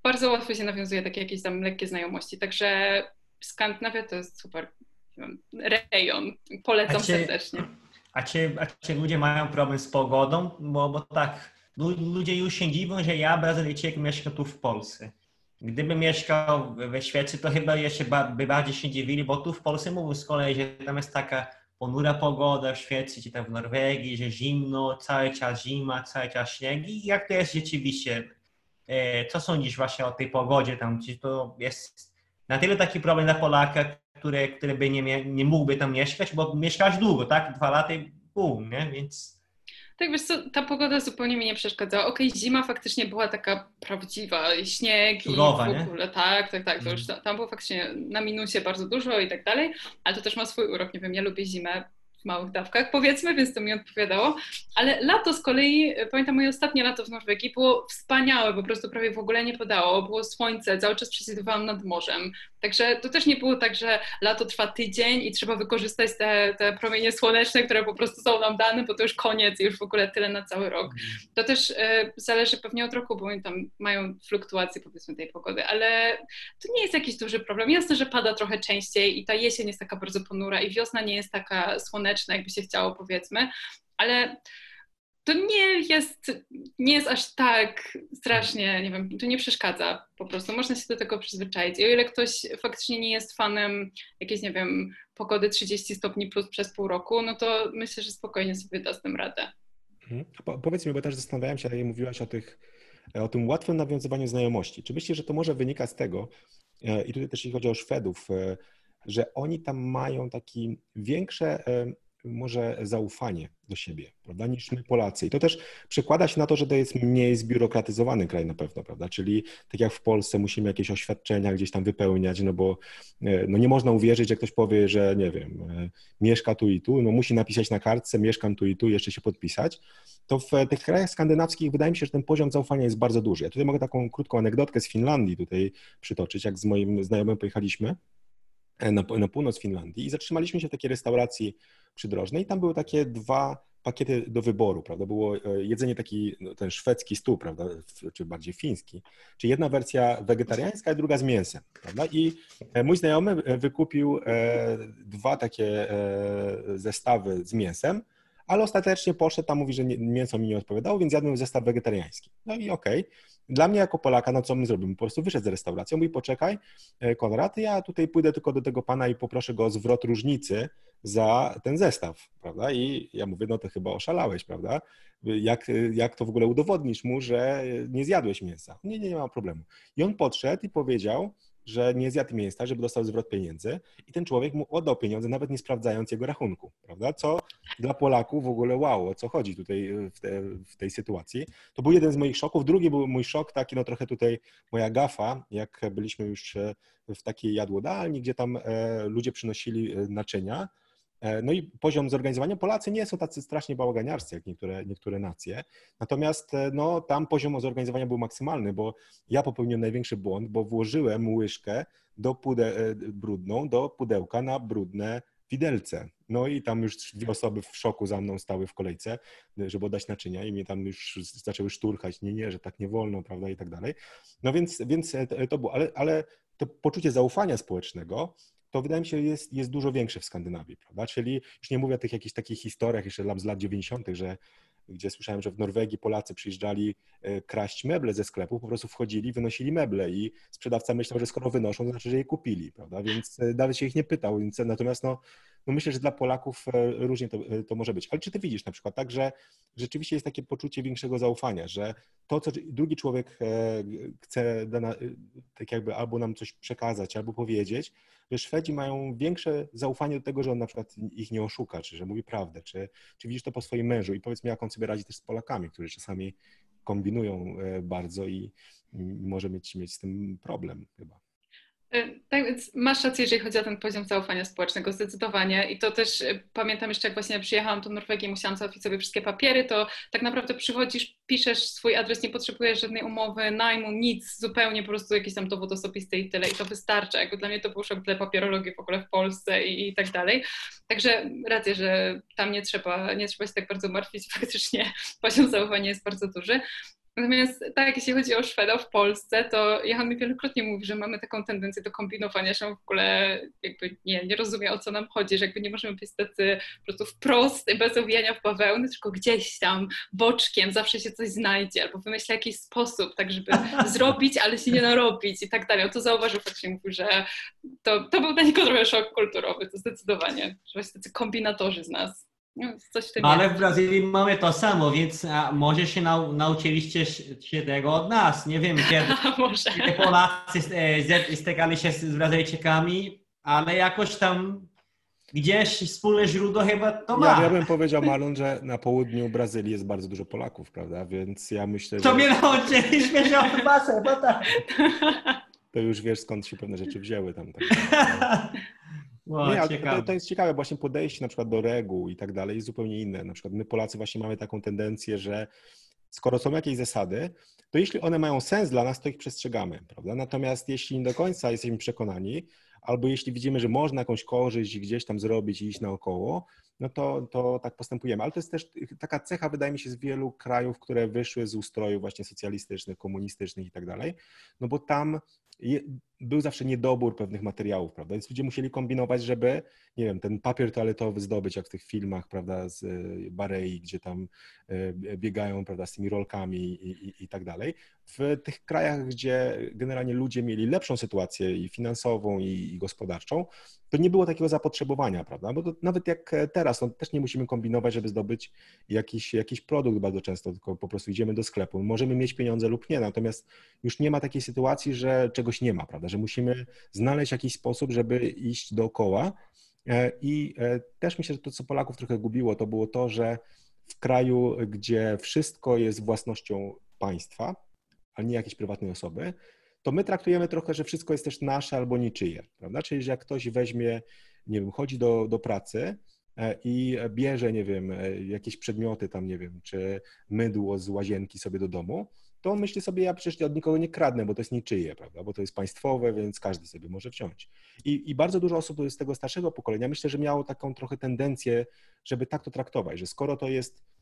bardzo łatwo się nawiązuje takie jakieś tam lekkie znajomości. Także Skandynawia to jest super rejon. Polecam a czy, serdecznie. A czy, a czy ludzie mają problem z pogodą? Bo, bo tak, ludzie już się dziwią, że ja, Brazylijczyk, mieszkam tu w Polsce. Gdybym mieszkał we Szwecji, to chyba jeszcze by bardziej się dziwili, bo tu w Polsce mówią z kolei, że tam jest taka ponura pogoda w Szwecji, czy tam w Norwegii, że zimno, cały czas zima, cały czas śnieg. I jak to jest rzeczywiście? E, co sądzisz właśnie o tej pogodzie tam? Czy to jest na tyle taki problem dla Polaka, który, który by nie, nie mógłby tam mieszkać, bo mieszkać długo, tak? Dwa lata i pół, nie? Więc tak, wiesz co, ta pogoda zupełnie mi nie przeszkadzała. Okej, okay, zima faktycznie była taka prawdziwa, śnieg Surowa, i w ogóle, nie? tak, tak, tak, to już mhm. tam było faktycznie na minusie bardzo dużo i tak dalej, ale to też ma swój urok, nie wiem, ja lubię zimę, małych dawkach, powiedzmy, więc to mi odpowiadało. Ale lato z kolei, pamiętam moje ostatnie lato w Norwegii, było wspaniałe, po prostu prawie w ogóle nie padało, było słońce, cały czas przesiadywałam nad morzem. Także to też nie było tak, że lato trwa tydzień i trzeba wykorzystać te, te promienie słoneczne, które po prostu są nam dane, bo to już koniec i już w ogóle tyle na cały rok. To też e, zależy pewnie od roku, bo oni tam mają fluktuacje powiedzmy tej pogody, ale to nie jest jakiś duży problem. Jasne, że pada trochę częściej i ta jesień jest taka bardzo ponura i wiosna nie jest taka słoneczna, jakby się chciało powiedzmy, ale to nie jest, nie jest aż tak strasznie, nie wiem, to nie przeszkadza po prostu. Można się do tego przyzwyczaić. I o ile ktoś faktycznie nie jest fanem jakiejś, nie wiem, pogody 30 stopni plus przez pół roku, no to myślę, że spokojnie sobie da z tym radę. Mhm. Po, powiedz mi, bo też zastanawiałem się, jak mówiłaś o tych o tym łatwym nawiązywaniu znajomości. Czy myślisz, że to może wynika z tego, e, i tutaj też jeśli chodzi o Szwedów, e, że oni tam mają taki większe e, może zaufanie do siebie, prawda, niż my Polacy. I to też przekłada się na to, że to jest mniej zbiurokratyzowany kraj na pewno, prawda, czyli tak jak w Polsce musimy jakieś oświadczenia gdzieś tam wypełniać, no bo e, no nie można uwierzyć, że ktoś powie, że nie wiem, e, mieszka tu i tu, no musi napisać na kartce, mieszkam tu i tu, jeszcze się podpisać, to w tych krajach skandynawskich wydaje mi się, że ten poziom zaufania jest bardzo duży. Ja tutaj mogę taką krótką anegdotkę z Finlandii tutaj przytoczyć, jak z moim znajomym pojechaliśmy e, na, na północ Finlandii i zatrzymaliśmy się w takiej restauracji przydrożnej i tam były takie dwa pakiety do wyboru, prawda? Było e, jedzenie taki, no, ten szwedzki stół, prawda, czy bardziej fiński, czy jedna wersja wegetariańska, a druga z mięsem, prawda? I e, mój znajomy e, wykupił dwa takie zestawy z mięsem, ale ostatecznie poszedł tam, mówi, że mięso mi nie odpowiadało, więc jadłem zestaw wegetariański. No i okej. Okay. Dla mnie jako Polaka, no co my zrobimy? Po prostu wyszedł z restauracji, mówi poczekaj, Konrad, ja tutaj pójdę tylko do tego pana i poproszę go o zwrot różnicy za ten zestaw, prawda? I ja mówię, no to chyba oszalałeś, prawda? Jak, jak to w ogóle udowodnisz mu, że nie zjadłeś mięsa? Nie, nie, nie ma problemu. I on podszedł i powiedział, że nie zjadł mięsa, żeby dostał zwrot pieniędzy i ten człowiek mu oddał pieniądze, nawet nie sprawdzając jego rachunku, prawda? Co dla Polaków w ogóle wow, o co chodzi tutaj w, te, w, tej sytuacji. To był jeden z moich szoków. Drugi był mój szok taki, no trochę tutaj moja gafa, jak byliśmy już w takiej jadłodalni, gdzie tam e, ludzie przynosili e, naczynia, E, no i poziom zorganizowania. Polacy nie są tacy strasznie bałaganiarscy jak niektóre, niektóre nacje. Natomiast e, no, tam poziom zorganizowania był maksymalny, bo ja popełniłem największy błąd, bo włożyłem łyżkę do pude, e, brudną do pudełka na brudne widelce. No i tam już dwie osoby w szoku za mną stały w kolejce, żeby oddać naczynia i mnie tam już zaczęły szturchać, nie, nie, że tak nie wolno, prawda, i tak dalej. No więc, więc to było, ale, ale to poczucie zaufania społecznego to wydaje mi się jest, jest dużo większe w Skandynawii, prawda? Czyli już nie mówię o tych jakichś takich historiach jeszcze z lat 90., że gdzie słyszałem, że w Norwegii Polacy przyjeżdżali e, kraść meble ze sklepu, po prostu wchodzili, wynosili meble i sprzedawca myślał, że skoro wynoszą, to znaczy, że je kupili, prawda? Więc e, nawet się ich nie pytał. Więc, natomiast no, no myślę, że dla Polaków e, różnie to, e, to może być. Ale czy ty widzisz na przykład tak, że rzeczywiście jest takie poczucie większego zaufania, że to, co drugi człowiek chce tak jakby albo nam coś przekazać, albo powiedzieć, że Szwedzi mają większe zaufanie do tego, że on na przykład ich nie oszuka, czy że mówi prawdę, czy, czy widzisz to po swoim mężu i powiedz mi, jak on sobie radzi też z Polakami, którzy czasami kombinują bardzo i, i może mieć, mieć z tym problem chyba. E, tak więc masz rację, jeżeli chodzi o ten poziom zaufania społecznego, zdecydowanie. I to też e, pamiętam jeszcze, jak właśnie przyjechałam do Norwegii, musiałam załatwić sobie wszystkie papiery, to tak naprawdę przychodzisz, piszesz swój adres, nie potrzebujesz żadnej umowy, najmu, nic, zupełnie po prostu jakiś tam dowód osobisty i tyle. I to wystarcza. Jakby dla mnie to był szok dla papierologii w ogóle w Polsce i, i tak dalej. Także rację, że tam nie trzeba, nie trzeba się tak bardzo martwić. Faktycznie poziom zaufania jest bardzo duży. Natomiast tak, jeśli chodzi o Szweda w Polsce, to Johan mi wielokrotnie mówi, że mamy taką tendencję do kombinowania, że on w ogóle jakby nie, nie rozumie o co nam chodzi, że jakby nie możemy być tacy po prostu wprost, bez owijania w bawełny, tylko gdzieś tam boczkiem zawsze się coś znajdzie, albo wymyśla jakiś sposób, tak żeby zrobić, ale się nie narobić i tak dalej. On to zauważył faktycznie, mówił, że to, to był dla niego trochę szok kulturowy, to zdecydowanie, że właśnie tacy kombinatorzy z nas. No, coś w tym Ale w Brazylii mamy to samo, więc a, może się nau, nauczyliście się tego od nas. Nie wiem, kiedy, może. kiedy Polacy e, stykali się z Brazylijczykami, ale jakoś tam gdzieś wspólne źródło chyba to ma. Ja, ja bym powiedział, Marlon, że na południu Brazylii jest bardzo dużo Polaków, prawda? Więc ja myślę, że... To mnie nauczyliśmy się od was, bo tak. To już wiesz, skąd się pewne rzeczy wzięły tam. Tak. Wow, nie, to, to, jest ciekawe, właśnie podejście na przykład do reguł i tak dalej jest zupełnie inne. Na przykład my Polacy właśnie mamy taką tendencję, że skoro są jakieś zasady, to jeśli one mają sens dla nas, to ich przestrzegamy, prawda? Natomiast jeśli nie do końca jesteśmy przekonani, albo jeśli widzimy, że można jakąś korzyść gdzieś tam zrobić i iść naokoło, no to, to tak postępujemy. Ale to jest też taka cecha, wydaje mi się, z wielu krajów, które wyszły z ustrojów właśnie socjalistycznych, komunistycznych i tak dalej, no bo tam był zawsze niedobór pewnych materiałów, prawda? Więc ludzie musieli kombinować, żeby, nie wiem, ten papier toaletowy zdobyć, jak w tych filmach, prawda, z e, Barei, gdzie tam e, biegają, prawda, z tymi rolkami i, i, i, tak dalej. W tych krajach, gdzie generalnie ludzie mieli lepszą sytuację i finansową, i, gospodarczą, to nie było takiego zapotrzebowania, prawda? Bo nawet jak teraz, no też nie musimy kombinować, żeby zdobyć jakiś, jakiś produkt bardzo często, tylko po prostu idziemy do sklepu. Możemy mieć pieniądze lub nie, natomiast już nie ma takiej sytuacji, że czegoś nie ma, prawda? Że musimy znaleźć jakiś sposób, żeby iść dookoła. E, I e, też myślę, że to, co Polaków trochę gubiło, to było to, że w kraju, gdzie wszystko jest własnością państwa, a nie jakiejś prywatnej osoby, to my traktujemy trochę, że wszystko jest też nasze albo niczyje, prawda? Czyli, że jak ktoś weźmie, nie wiem, chodzi do, do pracy e, i bierze, nie wiem, jakieś przedmioty tam, nie wiem, czy mydło z łazienki sobie do domu, to on myśli sobie, ja przecież od nikogo nie kradnę, bo to jest niczyje, prawda? Bo to jest państwowe, więc każdy sobie może wziąć. I, i bardzo dużo osób z tego starszego pokolenia myślę, że miało taką trochę tendencję, żeby tak to traktować, że skoro to jest e,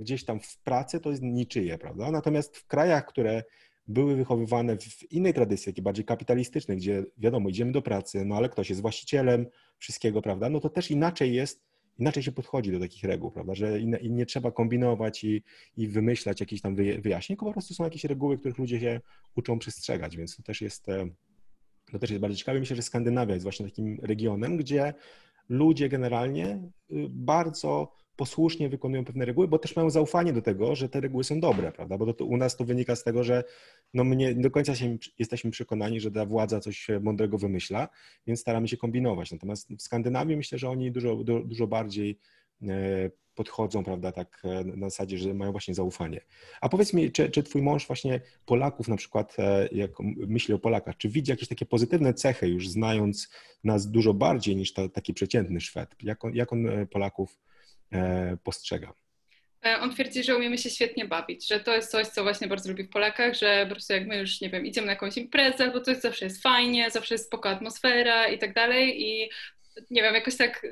gdzieś tam w pracy, to jest niczyje, prawda? Natomiast w krajach, które były wychowywane w innej tradycji, takiej bardziej kapitalistycznej, gdzie wiadomo, idziemy do pracy, no ale ktoś jest właścicielem wszystkiego, prawda? No to też inaczej jest inaczej się podchodzi do takich reguł, prawda, że i nie trzeba kombinować i, i wymyślać jakichś tam wyjaśnień, tylko po prostu są jakieś reguły, których ludzie się uczą przestrzegać, więc to też jest, e, to też jest bardzo ciekawe. Myślę, że Skandynawia jest właśnie takim regionem, gdzie ludzie generalnie y, bardzo posłusznie wykonują pewne reguły, bo też mają zaufanie do tego, że te reguły są dobre, prawda? Bo to, to u nas to wynika z tego, że no my nie, do końca się, jesteśmy przekonani, że ta władza coś mądrego wymyśla, więc staramy się kombinować. Natomiast w Skandynawii myślę, że oni dużo, dużo bardziej e, podchodzą, prawda, tak e, na zasadzie, że mają właśnie zaufanie. A powiedz mi, czy, czy twój mąż właśnie Polaków na przykład, e, jak myśli o Polakach, czy widzi jakieś takie pozytywne cechy już znając nas dużo bardziej niż ta, taki przeciętny Szwed? Jak on, jak on Polaków postrzega. E, on twierdzi, że umiemy się świetnie bawić, że to jest coś, co właśnie bardzo lubi w Polakach, że po prostu jak my już, nie wiem, idziemy na jakąś imprezę, bo to jest, zawsze jest fajnie, zawsze jest spoko atmosfera i tak dalej i nie wiem, jakoś tak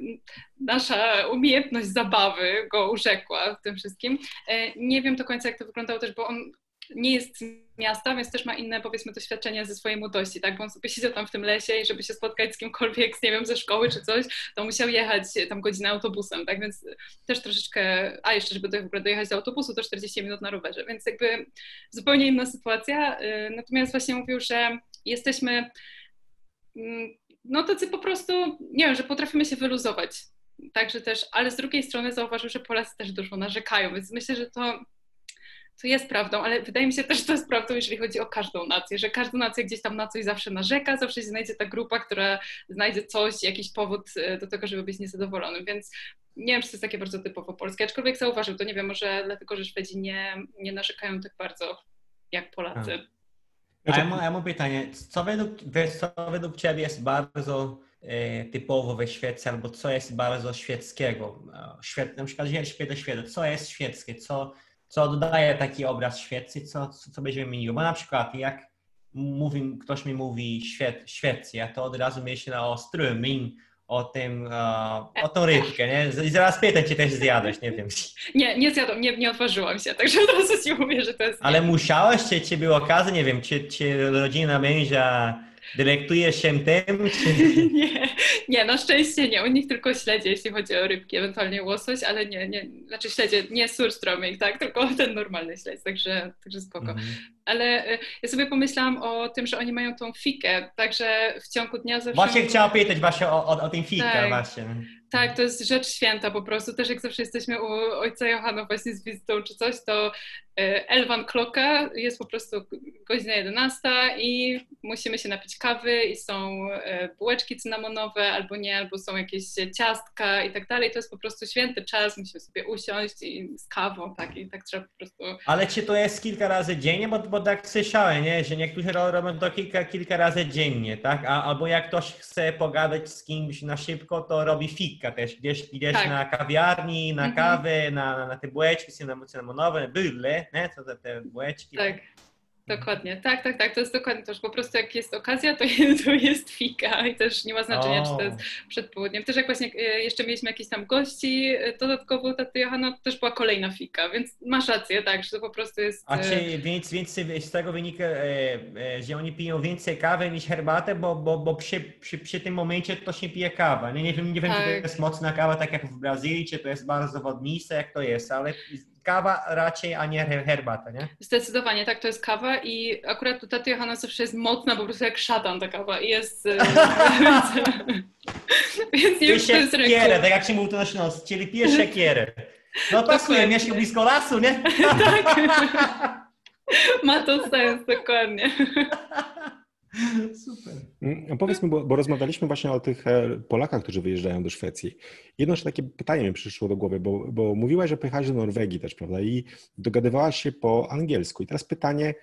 nasza umiejętność zabawy go urzekła w tym wszystkim. E, nie wiem do końca, jak to wyglądało też, bo on nie jest z miasta, więc też ma inne, powiedzmy, doświadczenia ze swojej młodości, tak? Bo on sobie siedział tam w tym lesie i żeby się spotkać z kimkolwiek, nie wiem, ze szkoły czy coś, to musiał jechać tam godzinę autobusem, tak? Więc też troszeczkę, a jeszcze, żeby do, w ogóle dojechać do autobusu, to 40 minut na rowerze, więc jakby zupełnie inna sytuacja. Y, natomiast właśnie mówił, że jesteśmy mm, no tacy po prostu, nie wiem, że potrafimy się wyluzować także też, ale z drugiej strony zauważył, że Polacy też dużo narzekają, więc myślę, że to to jest prawdą, ale wydaje mi się też, że to jest prawdą, jeżeli chodzi o każdą nację, że każda nacja gdzieś tam na coś zawsze narzeka, zawsze się znajdzie ta grupa, która znajdzie coś, jakiś powód e, do tego, żeby być niezadowolonym, więc nie wiem, czy to jest takie bardzo typowo polskie, aczkolwiek zauważył, to nie wiem, może dlatego, że Szwedzi nie, nie narzekają tak bardzo jak Polacy. A, a ja, mam, ja mam pytanie, co według, co według Ciebie jest bardzo e, typowo we Szwecji, albo co jest bardzo szwedzkiego? Świet, na przykład, że śpię świetne, co jest szwedzkie, co co oddaje taki obraz Szwecji, co, co, co będziemy mieli. Bo na przykład jak mówi, ktoś mi mówi Szwed, Szwecja, to od razu myślę o strömming, o tym, o tą rybkę, nie? I zaraz pytam cię też zjadłeś, nie wiem. Nie, nie zjadłam, nie, nie odważyłam się, także od razu ci mówię, że to jest... Ale musiałeś, czy, czy było okazja, nie wiem, czy, czy rodzina męża Dylektujesz się tym? Czy... nie, nie, na szczęście nie. U nich tylko śledzie, jeśli chodzi o rybki, ewentualnie łosoś, ale nie, nie, znaczy śledzie, nie surströmming, tak, tylko ten normalny śledź, także, także spoko. Mm. Ale y, ja sobie pomyślałam o tym, że oni mają tą fikę, także w ciągu dnia zawsze... Właśnie chciałam pytać właśnie o, o, o tę fikę tak. właśnie. Tak, to jest rzecz święta po prostu. Też jak zawsze jesteśmy u ojca Johana właśnie z wizytą czy coś, to Elwan Kloka jest po prostu godzina 11 i musimy się napić kawy i są e, bułeczki cynamonowe albo nie, albo są jakieś ciastka i tak dalej. To jest po prostu święty czas, musimy sobie usiąść i z kawą, tak, i tak trzeba po prostu... Ale czy to jest kilka razy dziennie? Bo, bo tak słyszałem, nie? że niektórzy robią to kilka, kilka razy dziennie, tak? A, albo jak ktoś chce pogadać z kimś na szybko, to robi fika też, gdzieś, gdzieś tak. na kawiarni, na mhm. kawę, na, na te bułeczki cynamonowe, byle, nie? To te, te bułeczki. Tak. Dokładnie, tak, tak, tak, to jest dokładnie to, po prostu jak jest okazja, to jest, to jest fika i też nie ma znaczenia, czy to jest przed południem. Też jak właśnie e, jeszcze mieliśmy jakichś tam gości, e, dodatkowo taty Johana, to też była kolejna fika, więc masz rację, tak, że to po prostu jest... A czy e, więc, więc z tego wynika, że oni piją więcej kawy niż herbatę, bo, bo, bo przy, przy, przy tym momencie to się pije kawa. Nie, nie wiem, nie wiem tak. czy to tak. jest mocna kawa, tak jak w Brazylii, czy to jest bardzo wodniste, jak to jest, ale kawa raczej, a nie herbata, nie? Zdecydowanie, tak, to jest kawa i akurat tu taty Johanna zawsze jest mocna, po prostu jak szatan ta kawa i jest... E, więc nie już to jest tak jak się mówi to na Śląsku, czyli pijesz siekierę. No pasuje, mieszka blisko lasu, nie? tak. Ma to sens, dokładnie. Super. Mm, bo, bo, rozmawialiśmy właśnie o tych e, Polakach, którzy wyjeżdżają do Szwecji. Jedno takie pytanie mi przyszło do głowy, bo, bo mówiłaś, że pojechałaś do Norwegii też, prawda? I dogadywałaś się po angielsku. I teraz pytanie,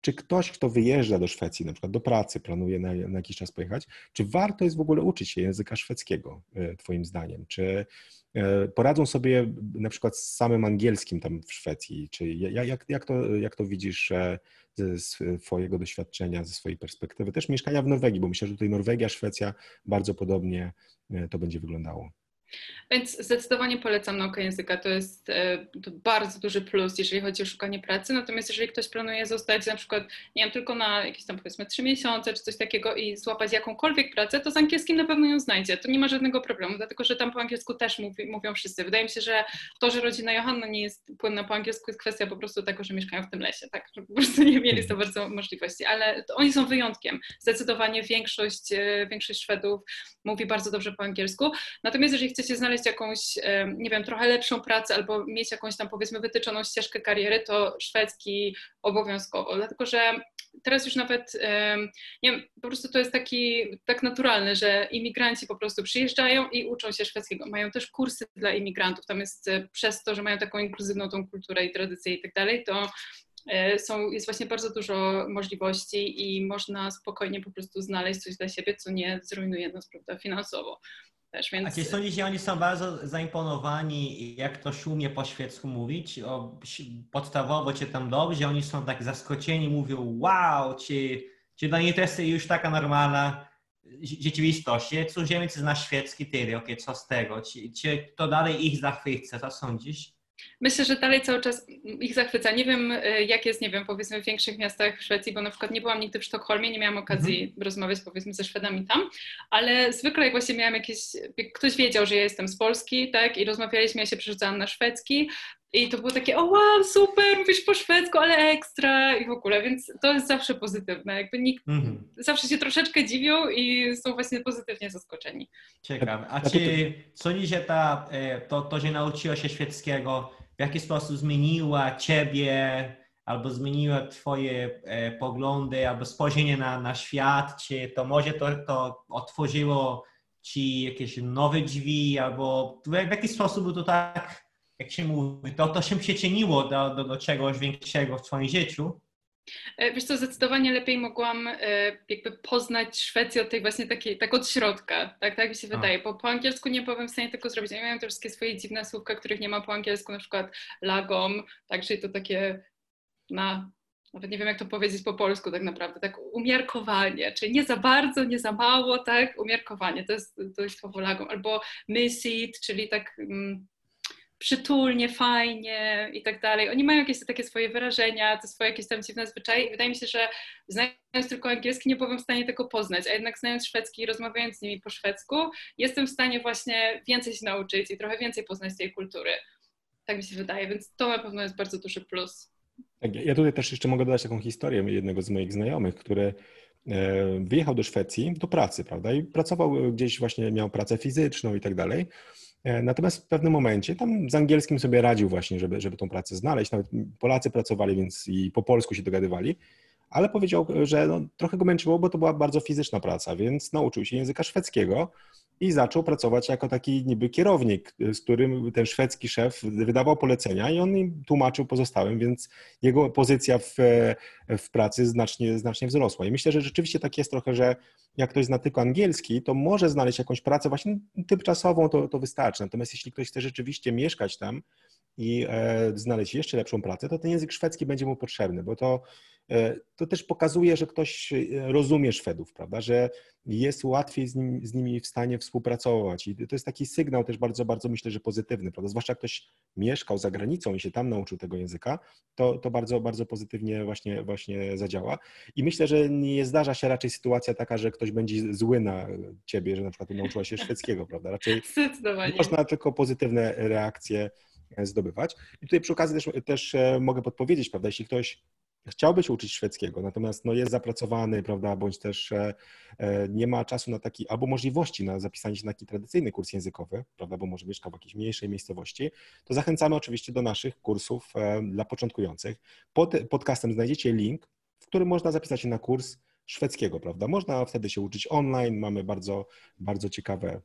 czy ktoś, kto wyjeżdża do Szwecji, na przykład do pracy, planuje na, na, jakiś czas pojechać, czy warto jest w ogóle uczyć się języka szwedzkiego, e, Twoim zdaniem? Czy poradzą sobie na przykład z samym angielskim tam w Szwecji? Czy jak, jak, to, jak to widzisz ze swojego doświadczenia, ze swojej perspektywy, też mieszkania w Norwegii, bo myślę, że tutaj Norwegia, Szwecja bardzo podobnie e, to będzie wyglądało. Więc zdecydowanie polecam naukę języka. To jest e, to bardzo duży plus, jeżeli chodzi o szukanie pracy. Natomiast jeżeli ktoś planuje zostać na przykład, nie wiem, tylko na jakieś tam powiedzmy trzy miesiące czy coś takiego i złapać jakąkolwiek pracę, to z angielskim na pewno ją znajdzie. To nie ma żadnego problemu, dlatego że tam po angielsku też mówi, mówią wszyscy. Wydaje mi się, że to, że rodzina Johanna nie jest płynna po angielsku, jest kwestia po prostu tego, że mieszkają w tym lesie, tak? Że po prostu nie mieli za bardzo możliwości, ale oni są wyjątkiem. Zdecydowanie większość, e, większość Szwedów mówi bardzo dobrze po angielsku. Natomiast jeżeli chcecie znaleźć jakąś, nie wiem, trochę lepszą pracę albo mieć jakąś tam powiedzmy wytyczoną ścieżkę kariery, to szwedzki obowiązkowo, dlatego że teraz już nawet, nie wiem, po prostu to jest taki, tak naturalne, że imigranci po prostu przyjeżdżają i uczą się szwedzkiego. Mają też kursy dla imigrantów, tam jest e, przez to, że mają taką inkluzywną tą kulturę i tradycję i tak dalej, to e, są, jest właśnie bardzo dużo możliwości i można spokojnie po prostu znaleźć coś dla siebie, co nie zrujnuje nas prawda, finansowo też, więc... A czy sądzisz, że oni są bardzo zaimponowani, jak ktoś umie po świecku mówić, o, podstawowo czy tam dobrze, oni są tak zaskoczeni, mówią wow, czy, czy dla nich to jest już taka normalna rzeczywistość, cudzoziemiec zna świecki tyle, okej, okay, co z tego, czy, czy to dalej ich zachwyca, co sądzisz? Myślę, że dalej cały czas ich zachwyca. Nie wiem, e, jak jest, nie wiem, powiedzmy w większych miastach w Szwecji, bo na przykład nie byłam nigdy w Sztokholmie, nie miałam okazji mhm. rozmawiać powiedzmy ze Szwedami tam, ale zwykle jak właśnie miałam jakieś, jak ktoś wiedział, że ja jestem z Polski, tak, i rozmawialiśmy, ja się przerzucałam na szwedzki, I to było takie, o wow, super, mówisz po szwedzku, ale ekstra i w ogóle, więc to jest zawsze pozytywne. Jakby nikt, mm. zawsze się troszeczkę dziwią i są właśnie pozytywnie zaskoczeni. Ciekawe. A czy sądzisz, że ta, e, to, to, że nauczyła się szwedzkiego, w jaki sposób zmieniła ciebie, albo zmieniła twoje e, poglądy, albo spojrzenie na, na świat, czy to może to, to otworzyło ci jakieś nowe drzwi, albo w, w jaki sposób to tak jak się mówi, to, to się przyczyniło do, do, do czegoś większego w Twoim życiu? E, wiesz co, zdecydowanie lepiej mogłam e, jakby poznać Szwecję od tej właśnie takiej, tak od środka, tak, tak mi się wydaje, bo po angielsku nie byłem w stanie tego zrobić. Ja miałam te wszystkie swoje dziwne słówka, których nie ma po angielsku, na przykład lagom, także to takie na, nawet nie wiem jak to powiedzieć po polsku tak naprawdę, tak umiarkowanie, czyli nie za bardzo, nie za mało, tak, umiarkowanie, to jest, to jest słowo lagom, albo mysit, czyli tak... Mm, przytulnie, fajnie i tak dalej. Oni mają jakieś takie swoje wyrażenia, te swoje jakieś tam dziwne zwyczaje i wydaje mi się, że znając tylko angielski nie byłem w stanie tego poznać, a jednak znając szwedzki i rozmawiając z nimi po szwedzku, jestem w stanie właśnie więcej się nauczyć i trochę więcej poznać tej kultury. Tak mi się wydaje, więc to na pewno jest bardzo duży plus. Tak, ja tutaj też jeszcze mogę dodać taką historię jednego z moich znajomych, który e, wyjechał do Szwecji do pracy, prawda, i pracował gdzieś właśnie, miał pracę fizyczną i tak dalej. E, natomiast w pewnym momencie tam z angielskim sobie radził właśnie, żeby, żeby tą pracę znaleźć. Nawet Polacy pracowali, więc i po polsku się dogadywali, ale powiedział, że no, trochę go męczyło, bo to była bardzo fizyczna praca, więc nauczył się języka szwedzkiego i zaczął pracować jako taki niby kierownik, z którym ten szwedzki szef wydawał polecenia i on im tłumaczył pozostałym, więc jego pozycja w, w pracy znacznie, znacznie wzrosła. I myślę, że rzeczywiście tak jest trochę, że jak ktoś zna tylko angielski, to może znaleźć jakąś pracę właśnie tymczasową, to, to wystarczy. Natomiast jeśli ktoś chce rzeczywiście mieszkać tam i e, znaleźć jeszcze lepszą pracę, to ten język szwedzki będzie mu potrzebny, bo to to też pokazuje, że ktoś e, rozumie Szwedów, prawda, że jest łatwiej z, nim, z, nimi w stanie współpracować. I to jest taki sygnał też bardzo, bardzo myślę, że pozytywny, prawda? Zwłaszcza jak ktoś mieszkał za granicą i się tam nauczył tego języka, to, to bardzo, bardzo pozytywnie właśnie, właśnie zadziała. I myślę, że nie zdarza się raczej sytuacja taka, że ktoś będzie zły na ciebie, że na przykład nauczyła się szwedzkiego, prawda? Raczej można tylko pozytywne reakcje zdobywać. I tutaj przy okazji też, też e, mogę podpowiedzieć, prawda, jeśli ktoś chciałby się uczyć szwedzkiego, natomiast no, jest zapracowany, prawda, bądź też e, e, nie ma czasu na taki, albo możliwości na zapisanie się na taki tradycyjny kurs językowy, prawda, bo może mieszka w jakiejś mniejszej miejscowości, to zachęcamy oczywiście do naszych kursów e, dla początkujących. Pod podcastem znajdziecie link, w którym można zapisać się na kurs szwedzkiego, prawda. Można wtedy się uczyć online, mamy bardzo, bardzo ciekawe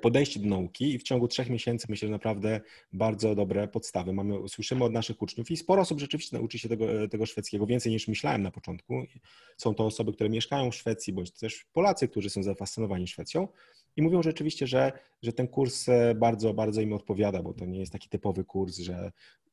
podejście do nauki i w ciągu trzech miesięcy myślę, że naprawdę bardzo dobre podstawy mamy, słyszymy od naszych uczniów i sporo osób rzeczywiście nauczy się tego, e, tego szwedzkiego, więcej niż myślałem na początku. Są to osoby, które mieszkają w Szwecji, bądź też Polacy, którzy są zafascynowani Szwecją i mówią rzeczywiście, że, że ten kurs e, bardzo, bardzo im odpowiada, bo to nie jest taki typowy kurs, że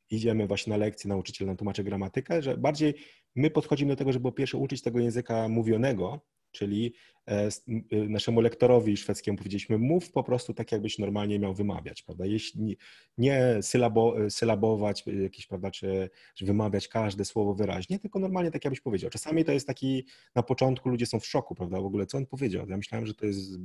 idziemy właśnie na lekcję, nauczyciel nam tłumaczy gramatykę, że bardziej my podchodzimy do tego, żeby po pierwsze uczyć tego języka mówionego, czyli e, y, naszemu lektorowi szwedzkiemu powiedzieliśmy, mów po prostu tak, jakbyś normalnie miał wymawiać, prawda? Jeśli nie sylabo, sylabować jakieś, prawda, czy, czy wymawiać każde słowo wyraźnie, tylko normalnie tak, jakbyś powiedział. Czasami to jest taki, na początku ludzie są w szoku, prawda, w ogóle co on powiedział. Ja myślałem, że to jest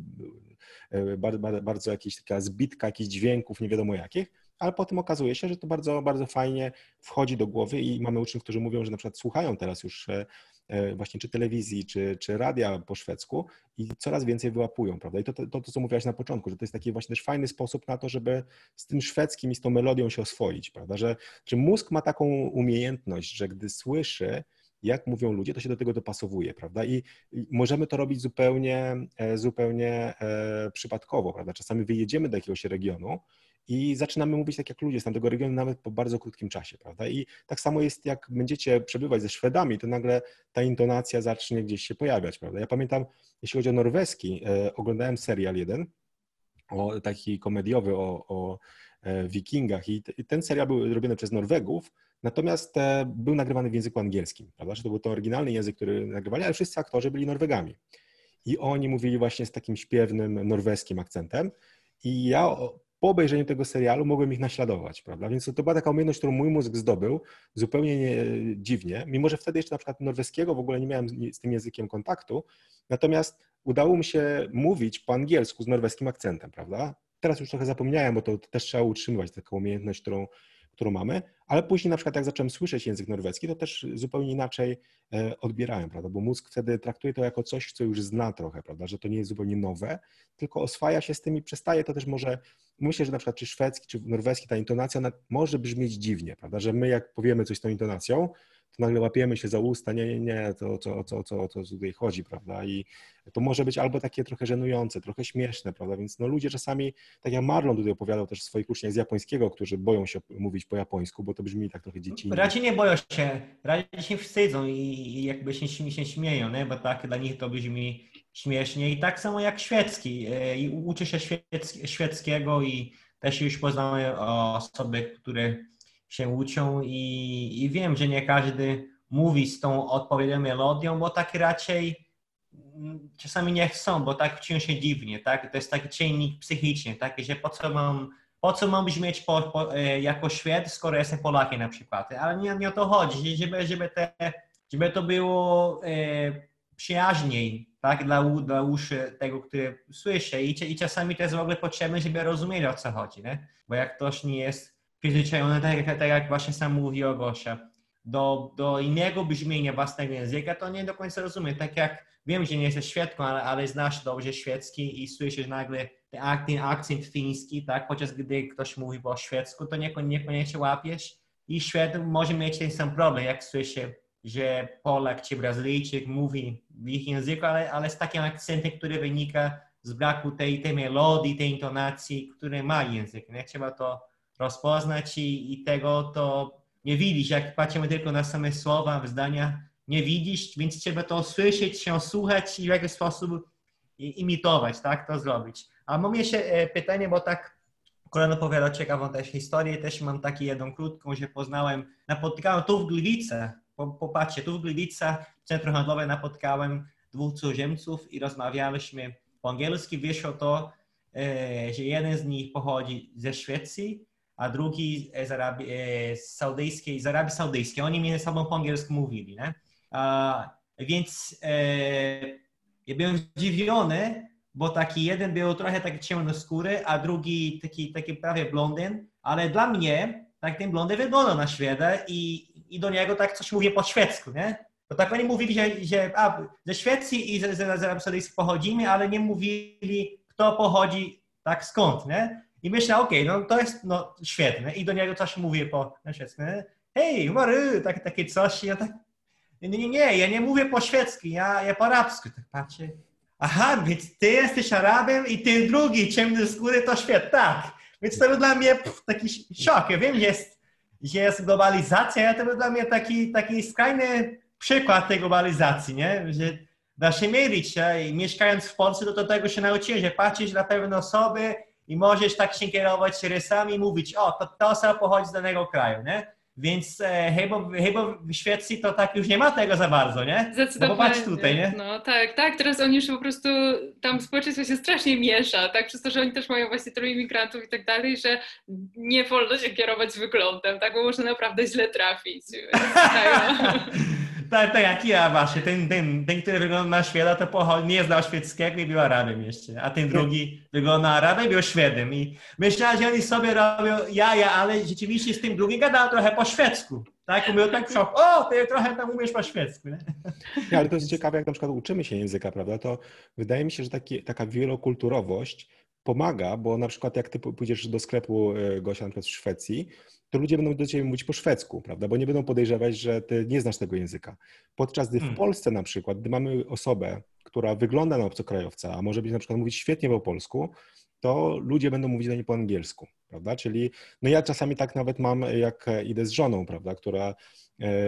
bardzo, bardzo jakieś taka zbitka jakichś dźwięków, nie wiadomo jakich, ale potem okazuje się, że to bardzo, bardzo fajnie wchodzi do głowy i mamy uczniów, którzy mówią, że na przykład słuchają teraz już e, E, właśnie czy telewizji, czy, czy radia po szwedzku i coraz więcej wyłapują, prawda? I to, to, to, co mówiłaś na początku, że to jest taki właśnie też fajny sposób na to, żeby z tym szwedzkim i z tą melodią się oswoić, prawda? Że, że mózg ma taką umiejętność, że gdy słyszy, jak mówią ludzie, to się do tego dopasowuje, prawda? I, możemy to robić zupełnie, e, zupełnie przypadkowo, prawda? Czasami wyjedziemy do jakiegoś regionu i zaczynamy mówić tak jak ludzie z tamtego regionu, nawet po bardzo krótkim czasie, prawda? I tak samo jest, jak będziecie przebywać ze Szwedami, to nagle ta intonacja zacznie gdzieś się pojawiać, prawda? Ja pamiętam, jeśli chodzi o norweski, e, oglądałem serial jeden, o, taki komediowy o, o e, wikingach i, t, i ten serial był robiony przez Norwegów, Natomiast e, był nagrywany w języku angielskim, prawda? Że to był to oryginalny język, który nagrywali, ale wszyscy aktorzy byli Norwegami. I oni mówili właśnie z takim śpiewnym norweskim akcentem. I ja po obejrzeniu tego serialu mogłem ich naśladować, prawda? Więc to była taka umiejętność, którą mój mózg zdobył zupełnie nie, dziwnie, mimo że wtedy jeszcze na przykład norweskiego w ogóle nie miałem z tym językiem kontaktu, natomiast udało mi się mówić po angielsku z norweskim akcentem, prawda? Teraz już trochę zapomniałem, bo to, też trzeba utrzymywać, taką umiejętność, którą którą mamy, ale później na przykład jak zacząłem słyszeć język norweski, to też zupełnie inaczej e, odbierałem, prawda, bo mózg wtedy traktuje to jako coś, co już zna trochę, prawda, że to nie jest zupełnie nowe, tylko oswaja się z tym i przestaje to też może, myślę, że na przykład czy szwedzki, czy norweski ta intonacja może brzmieć dziwnie, prawda, że my jak powiemy coś z tą intonacją, to nagle łapiemy się za usta, nie, nie, nie, to co, co, co, co tutaj chodzi, prawda? I to może być albo takie trochę żenujące, trochę śmieszne, prawda? Więc no ludzie czasami, tak jak Marlon tutaj opowiadał też swoich uczniach z japońskiego, którzy boją się mówić po japońsku, bo to brzmi tak trochę dziecinnie. Raczej nie boją się, raczej się wstydzą i, jakby się, się śmieją, nie? bo tak dla nich to brzmi śmiesznie i tak samo jak szwedzki. E, I uczy się szwedzkiego i też już poznałem osoby, które się uczą i, i wiem, że nie każdy mówi z tą odpowiednią melodią, bo tak raczej mm, czasami nie chcą, bo tak czują się dziwnie, tak? To jest taki czynnik psychiczny, tak? Że po co mam, po co mam brzmieć po, po, e, jako Szwed, skoro jestem Polakiem na przykład, ale nie, nie o to chodzi, żeby, żeby, te, żeby to było e, przyjaźniej, tak? Dla, dla uszy tego, który słyszy I, i czasami to jest w ogóle potrzebne, żeby rozumieli o co chodzi, nie? Bo jak ktoś nie jest przyzwyczajone, tak, tak jak właśnie sam mówi Gosia, do, do innego brzmienia własnego języka, to nie do końca rozumiem. Tak jak wiem, że nie jesteś Szwedką, ale, ale znasz dobrze szwedzki i słyszysz nagle ten, ten akcent fiński, tak? Podczas gdy ktoś mówi po szwedzku, to niekoniecznie łapiesz. I Szwed może mieć ten sam problem, jak słyszy, że Polak czy Brazylijczyk mówi w ich języku, ale, ale z takim akcentem, który wynika z braku tej, tej melodii, tej intonacji, który ma język. Nie? Trzeba to rozpoznać i, i tego to nie widzisz. Jak patrzymy tylko na same słowa, zdania, nie widzisz, więc trzeba to słyszeć, się słuchać i w jakiś sposób imitować, tak, to zrobić. A mam jeszcze e, pytanie, bo tak Kolan opowiada ciekawą też historię, też mam taką jedną krótką, że poznałem, napotkałem tu w Gliwicach, popatrzcie, tu w Gliwicach, w centrum handlowym napotkałem dwóch cudzoziemców i rozmawialiśmy po angielsku. Wyszło to, e, że jeden z nich pochodzi ze Szwecji, a drugi z, Arabii, e, z Saudyjskiej, z Arabii Saudyjskiej. Oni między sobą po angielsku mówili, nie? A, więc e, ja byłem zdziwiony, bo taki jeden był trochę taki ciemnoskóry, a drugi taki, taki prawie blondyn, ale dla mnie tak ten blondyn wyglądał na Szwedę i, i do niego tak coś mówię po szwedzku, nie? Bo tak oni mówili, że, że a, ze Szwecji i z, z, z Arabii Saudyjskiej pochodzimy, ale nie mówili, kto pochodzi tak skąd, nie? I myślę, okej, okay, no to jest no, świetne. I do niego coś mówię po szwedzku. Hej, Mary, tak, takie coś. Ja tak, nie, nie, nie, ja nie mówię po szwedzku, ja, ja po arabsku. Tak patrzę. Aha, więc ty jesteś Arabem i ten drugi ciemny skóry to świat, tak. Więc to był dla mnie pff, taki szok. Ja wiem, że jest, że jest globalizacja, ale to był dla mnie taki, taki skrajny przykład tej globalizacji, nie? Że da się mylić i mieszkając w Polsce, to do tego się nauczyłem, że patrzysz na pewne osoby i możesz tak się kierować rysami i mówić, o, to ta osoba pochodzi z danego kraju, nie? Więc e, chyba, chyba w Szwecji to tak już nie ma tego za bardzo, nie? Zdecydowanie. No popatrz tutaj, nie? No tak, tak, teraz oni już po prostu, tam społeczeństwo się strasznie miesza, tak, przez to, że oni też mają właśnie tylu imigrantów i tak dalej, że nie wolno się kierować wyglądem, tak, bo można naprawdę źle trafić. tak, tak jak ja właśnie, ten, ten, ten który wygląda na Szweda, to pochodzi, nie znał szwedzkiego i był Arabem jeszcze, a ten drugi wygląda na Arabem i był Szwedem i myślałem, że oni sobie robią jaja, ale rzeczywiście z tym drugim gadał trochę po szwedzku. Tak, był tak w o, ty trochę tam umiesz po szwedzku. Nie? nie? ale to jest ciekawe, jak na przykład uczymy się języka, prawda, to wydaje mi się, że taki, taka wielokulturowość pomaga, bo na przykład jak ty pójdziesz do sklepu e, Gosia na przykład w Szwecji, to ludzie będą do ciebie mówić po szwedzku, prawda? Bo nie będą podejrzewać, że ty nie znasz tego języka. Podczas gdy w hmm. Polsce na przykład, gdy mamy osobę, która wygląda na obcokrajowca, a może być na przykład mówić świetnie po polsku, to ludzie będą mówić do niej po angielsku, prawda? Czyli, no ja czasami tak nawet mam, jak idę z żoną, prawda, która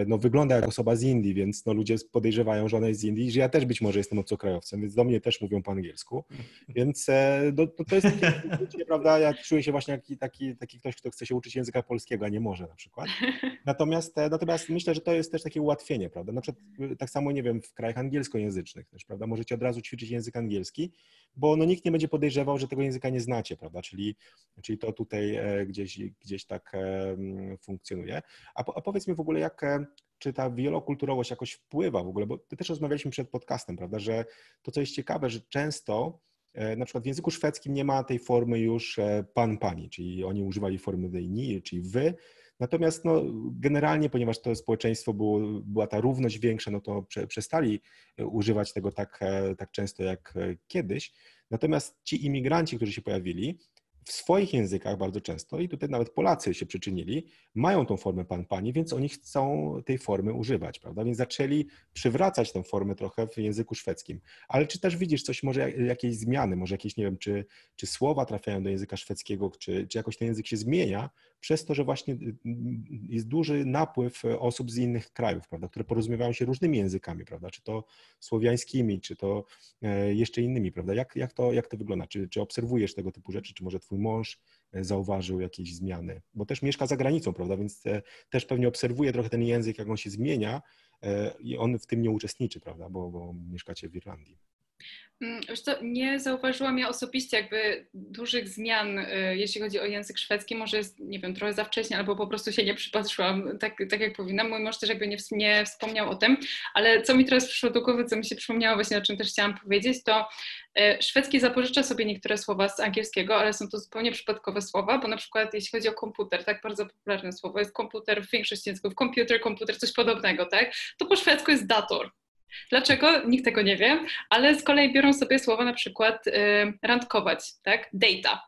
no, wygląda jak osoba z Indii, więc no, ludzie podejrzewają, że ona jest z Indii, że ja też być może jestem obcokrajowcem, więc do mnie też mówią po angielsku. Więc e, no, to, to jest takie, prawda, ja czuję się właśnie jak taki, taki ktoś, kto chce się uczyć języka polskiego, a nie może na przykład. Natomiast, e, natomiast myślę, że to jest też takie ułatwienie, prawda? Na przykład tak samo, nie wiem, w krajach angielskojęzycznych też, prawda? Możecie od razu ćwiczyć język angielski, bo no, nikt nie będzie podejrzewał, że tego języka nie znacie, prawda? Czyli, czyli to tutaj gdzieś, gdzieś tak funkcjonuje. A, a powiedz mi w ogóle, jak czy ta wielokulturowość jakoś wpływa w ogóle, bo też rozmawialiśmy przed podcastem, prawda, że to, co jest ciekawe, że często e, na przykład w języku szwedzkim nie ma tej formy już e, pan, pani, czyli oni używali formy they, ni, czyli wy, Natomiast no, generalnie, ponieważ to społeczeństwo było, była ta równość większa, no to prze, przestali używać tego tak, tak często jak kiedyś. Natomiast ci imigranci, którzy się pojawili, w swoich językach bardzo często, i tutaj nawet Polacy się przyczynili, mają tą formę pan, pani, więc oni chcą tej formy używać, prawda? Więc zaczęli przywracać tę formę trochę w języku szwedzkim. Ale czy też widzisz coś, może jakieś zmiany, może jakieś, nie wiem, czy, czy słowa trafiają do języka szwedzkiego, czy, czy jakoś ten język się zmienia, przez to, że właśnie y, y, jest duży napływ osób z innych krajów, prawda, które porozumiewają się różnymi językami, prawda, czy to słowiańskimi, czy to e, jeszcze innymi, prawda. Jak, jak, to, jak to wygląda? Czy, czy obserwujesz tego typu rzeczy, czy może twój mąż e, zauważył jakieś zmiany? Bo też mieszka za granicą, prawda, więc e, też pewnie obserwuje trochę ten język, jak on się zmienia i on w tym nie uczestniczy, prawda, bo, bo mieszkacie w Irlandii. Mm, wiesz co, nie zauważyłam ja osobiście jakby dużych zmian, y, jeśli chodzi o język szwedzki. Może jest, nie wiem, trochę za wcześnie, albo po prostu się nie przypatrzyłam tak, tak jak powinnam. Mój mąż też jakby nie, nie wspomniał o tym, ale co mi teraz przyszło do głowy, co mi się przypomniało właśnie, o czym też chciałam powiedzieć, to y, szwedzki zapożycza sobie niektóre słowa z angielskiego, ale są to zupełnie przypadkowe słowa, bo na przykład jeśli chodzi o komputer, tak bardzo popularne słowo jest komputer w większości języków, komputer, komputer, coś podobnego, tak, to po szwedzku jest dator. Dlaczego? Nikt tego nie wie, ale z kolei biorą sobie słowa na przykład y, randkować, tak? Data.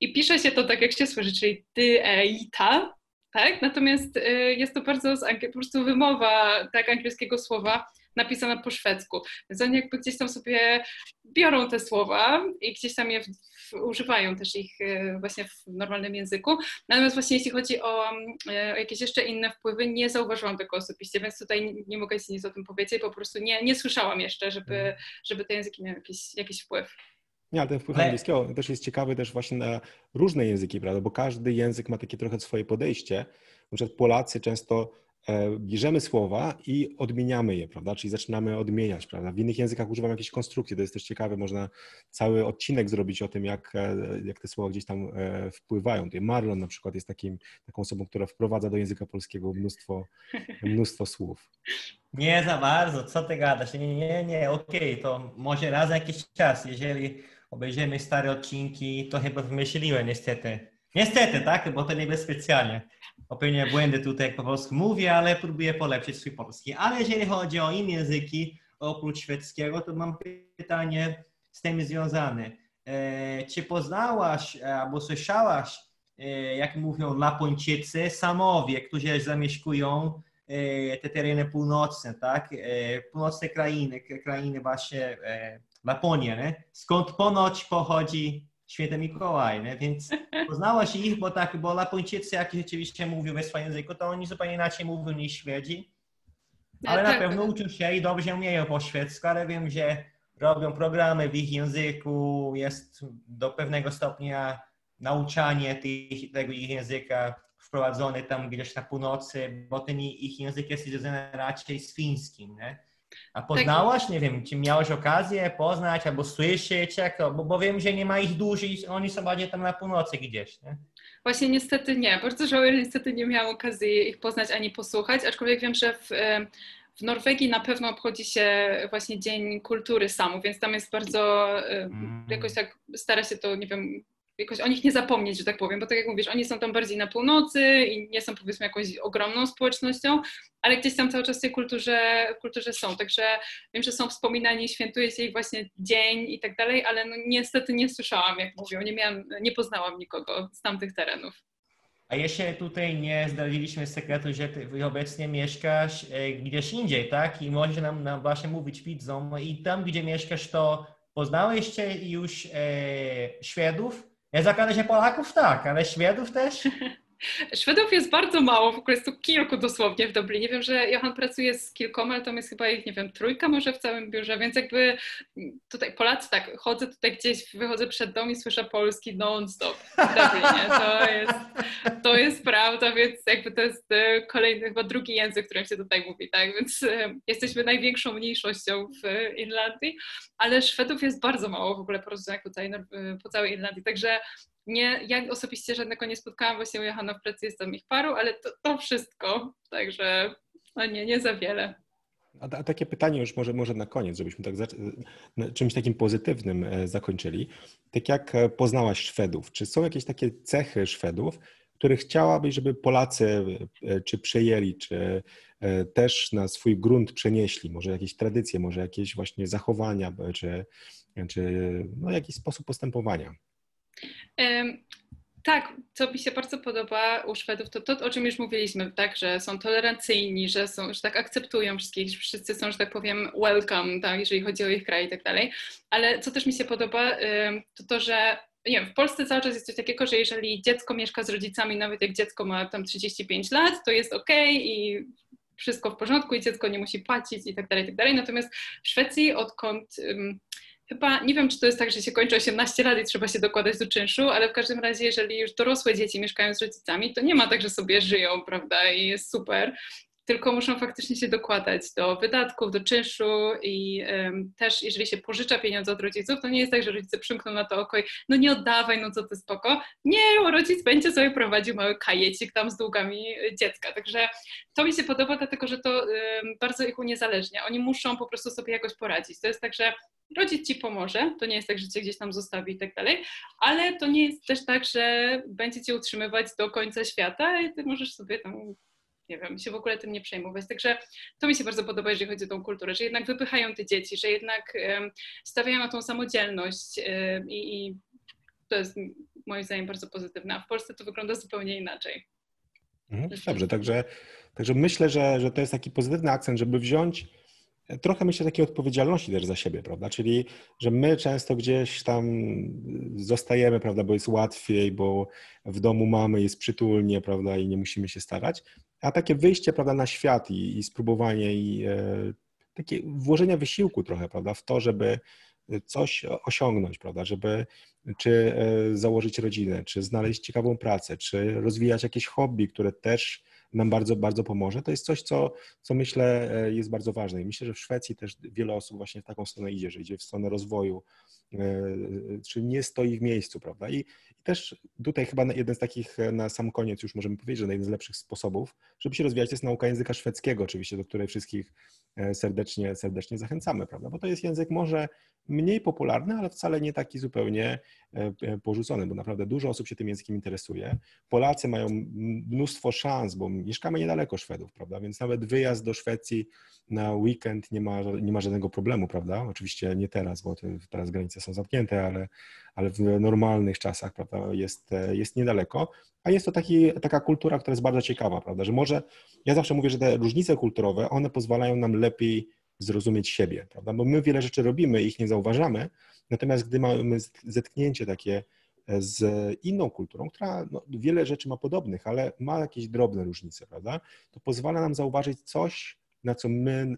I pisze się to tak, jak się słyszy, czyli ty, e, ta, tak? Natomiast y, jest to bardzo po prostu wymowa tak angielskiego słowa napisana po szwedzku. Więc oni jakby gdzieś tam sobie biorą te słowa i gdzieś tam je w, w, używają też ich y, właśnie w normalnym języku. Natomiast właśnie jeśli chodzi o, y, o, jakieś jeszcze inne wpływy, nie zauważyłam tego osobiście, więc tutaj nie mogę ci nic o tym powiedzieć, po prostu nie, nie słyszałam jeszcze, żeby, mhm. żeby te języki miały jakiś, jakiś wpływ. Nie, ale ten wpływ ale... angielskiego też jest ciekawy też właśnie na różne języki, prawda? Bo każdy język ma takie trochę swoje podejście. Na przykład Polacy często e, bierzemy słowa i odmieniamy je, prawda? Czyli zaczynamy odmieniać, prawda? W innych językach używamy jakiejś konstrukcji, to jest też ciekawe, można cały odcinek zrobić o tym, jak, e, jak te słowa gdzieś tam e, wpływają. Tutaj Marlon na przykład jest takim, taką osobą, która wprowadza do języka polskiego mnóstwo, mnóstwo słów. Nie za bardzo, co ty gadasz? Nie, nie, nie, okej, okay, to może raz jakiś czas, jeżeli obejrzymy stare odcinki, to chyba wymyśliłem niestety. Niestety, tak? Bo to nie bez specjalnie. Popełnię błędy tutaj, jak po polsku mówię, ale próbuję polepszyć swój polski. Ale jeżeli chodzi o inne języki, oprócz szwedzkiego, to mam pytanie z tym związane. E, czy poznałaś albo słyszałaś, e, jak mówią Lapończycy, Samowie, którzy zamieszkują e, te tereny północne, tak? E, północne krainy, krainy właśnie e, Laponię, nie? skąd ponoć pochodzi święty Mikołaj, nie? więc poznałaś ich, bo tak, bo Lapończycy, jak rzeczywiście mówią we swoim języku, to oni zupełnie inaczej mówią niż Szwedzi, ale na tak. pewno uczą się i dobrze umieją po szwedzku, ale wiem, że robią programy w ich języku, jest do pewnego stopnia nauczanie tych, tego ich języka wprowadzone tam gdzieś na północy, bo ten ich język jest związany raczej z fińskim, nie? A tak. poznałaś, nie wiem, czy miałeś okazję poznać albo słyszeć, jak to, bo, bo wiem, że nie ma ich dużo i oni są bardziej tam na północy gdzieś, nie? Właśnie niestety nie. Bardzo żałuję, że niestety nie miałam okazji ich poznać ani posłuchać, aczkolwiek wiem, że w, w Norwegii na pewno obchodzi się właśnie Dzień Kultury Samu, więc tam jest bardzo, mm. jakoś tak stara się to, nie wiem, jakoś o nich nie zapomnieć, że tak powiem, bo tak jak mówisz, oni są tam bardziej na północy i nie są powiedzmy jakąś ogromną społecznością, ale gdzieś tam cały czas w tej kulturze, kulturze są, także wiem, że są wspominani, świętuje się ich właśnie dzień i tak dalej, ale no niestety nie słyszałam, jak mówią, nie miałam, nie poznałam nikogo z tamtych terenów. A jeszcze tutaj nie zdradziliśmy sekretu, że ty obecnie mieszkasz e, gdzieś indziej, tak? I możesz nam, nam właśnie mówić widzom. I tam, gdzie mieszkasz, to poznałeś już e, Szwedów? Ja zakładam, że Polaków tak, ale Szwedów jest bardzo mało, w ogóle jest tu kilku dosłownie w Dublinie. Wiem, że Johan pracuje z kilkoma, ale tam jest chyba ich, nie wiem, trójka może w całym biurze, więc jakby tutaj Polacy tak, chodzę tutaj gdzieś, wychodzę przed dom i słyszę polski non-stop w Dublinie. To jest, to jest prawda, więc jakby to jest e, kolejny, chyba drugi język, którym się tutaj mówi, tak, więc e, jesteśmy największą mniejszością w Irlandii, ale Szwedów jest bardzo mało w ogóle po prostu po całej, po całej Irlandii, także nie, ja osobiście żadnego nie spotkałam, właśnie u Johana w pracy jestem ich paru, ale to, to wszystko, także no nie, nie za wiele. A, a, takie pytanie już może, może na koniec, żebyśmy tak czymś takim pozytywnym e, zakończyli. Tak jak e, poznałaś Szwedów, czy są jakieś takie cechy Szwedów, które chciałabyś, żeby Polacy e, czy przejęli, czy też na swój grunt przenieśli? Może jakieś tradycje, może jakieś właśnie zachowania, czy, czy no, jakiś sposób postępowania? Tak, co mi się bardzo podoba u Szwedów, to to, o czym już mówiliśmy, tak, że są tolerancyjni, że, są, że tak akceptują wszystkich, że wszyscy są, że tak powiem, welcome, tak, jeżeli chodzi o ich kraj i tak dalej. Ale co też mi się podoba, to to, że nie wiem, w Polsce cały czas jest coś takiego, że jeżeli dziecko mieszka z rodzicami, nawet jak dziecko ma tam 35 lat, to jest ok i wszystko w porządku i dziecko nie musi płacić i tak dalej, i tak dalej. Natomiast w Szwecji, odkąd chyba, nie wiem, czy to jest tak, że się kończy 18 lat i trzeba się dokładać do czynszu, ale w każdym razie, jeżeli już dorosłe dzieci mieszkają z rodzicami, to nie ma tak, że sobie żyją, prawda, i jest super, tylko muszą faktycznie się dokładać do wydatków, do czynszu i um, też jeżeli się pożycza pieniądze od rodziców, to nie jest tak, że rodzice przymkną na to oko i no nie oddawaj, no co ty spoko. Nie, rodzic będzie sobie prowadził mały kajecik tam z długami dziecka. Także to mi się podoba, dlatego że to um, bardzo ich uniezależnia. Oni muszą po prostu sobie jakoś poradzić. To jest tak, że rodzic ci pomoże, to nie jest tak, że cię gdzieś tam zostawi i tak dalej, ale to nie jest też tak, że będzie cię utrzymywać do końca świata i ty możesz sobie tam nie wiem, się w ogóle tym nie przejmować. Także to mi się bardzo podoba, jeżeli chodzi o tą kulturę, że jednak wypychają te dzieci, że jednak stawiają na tą samodzielność i, i to jest moim zdaniem bardzo pozytywne. A w Polsce to wygląda zupełnie inaczej. Mhm, dobrze, także, także myślę, że, że to jest taki pozytywny akcent, żeby wziąć trochę myślę takiej odpowiedzialności też za siebie, prawda? Czyli, że my często gdzieś tam zostajemy, prawda, bo jest łatwiej, bo w domu mamy, jest przytulnie, prawda, i nie musimy się starać. A takie wyjście, prawda, na świat i, i spróbowanie i e, takie włożenie wysiłku trochę, prawda, w to, żeby coś osiągnąć, prawda, żeby czy e, założyć rodzinę, czy znaleźć ciekawą pracę, czy rozwijać jakieś hobby, które też nam bardzo, bardzo pomoże. To jest coś, co, co myślę e, jest bardzo ważne i myślę, że w Szwecji też wiele osób właśnie w taką stronę idzie, że idzie w stronę rozwoju, e, czyli nie stoi w miejscu, prawda? I, i też tutaj chyba jeden z takich e, na sam koniec już możemy powiedzieć, że jeden z lepszych sposobów, żeby się rozwijać, jest nauka języka szwedzkiego, oczywiście, do której wszystkich serdecznie, serdecznie zachęcamy, prawda? Bo to jest język może mniej popularny, ale wcale nie taki zupełnie porzucony, bo naprawdę dużo osób się tym językiem interesuje. Polacy mają mnóstwo szans, bo mieszkamy niedaleko Szwedów, prawda? Więc nawet wyjazd do Szwecji na weekend nie ma, nie ma żadnego problemu, prawda? Oczywiście nie teraz, bo teraz granice są zamknięte, ale, ale w normalnych czasach, prawda, jest, jest niedaleko. A jest to taki, taka kultura, która jest bardzo ciekawa, prawda? Że może, ja zawsze mówię, że te różnice kulturowe, one pozwalają nam lepiej zrozumieć siebie, prawda? Bo my wiele rzeczy robimy, ich nie zauważamy, natomiast gdy mamy zetknięcie takie z inną kulturą, która no, wiele rzeczy ma podobnych, ale ma jakieś drobne różnice, prawda? To pozwala nam zauważyć coś, na co my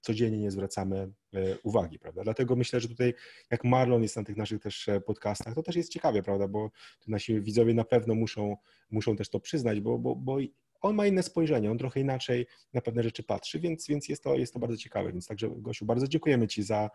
codziennie nie zwracamy e, uwagi, prawda? Dlatego myślę, że tutaj jak Marlon jest na tych naszych też e, podcastach, to też jest ciekawie, prawda? Bo nasi widzowie na pewno muszą, muszą też to przyznać, bo, bo, bo on ma inne spojrzenie, on trochę inaczej na pewne rzeczy patrzy, więc, więc jest, to, jest to bardzo ciekawe. Więc także Gosiu, bardzo dziękujemy Ci za,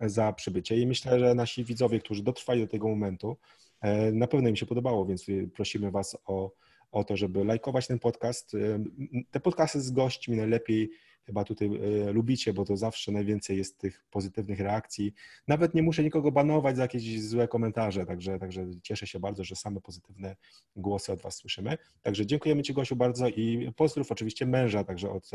za przybycie i myślę, że nasi widzowie, którzy dotrwali do tego momentu, E, na pewno im się podobało, więc prosimy Was o, o to, żeby lajkować ten podcast. E, te podcasty z gośćmi najlepiej chyba tutaj e, lubicie, bo to zawsze najwięcej jest tych pozytywnych reakcji. Nawet nie muszę nikogo banować za jakieś złe komentarze, także, także cieszę się bardzo, że same pozytywne głosy od Was słyszymy. Także dziękujemy Ci Gosiu bardzo i pozdrów oczywiście męża, także od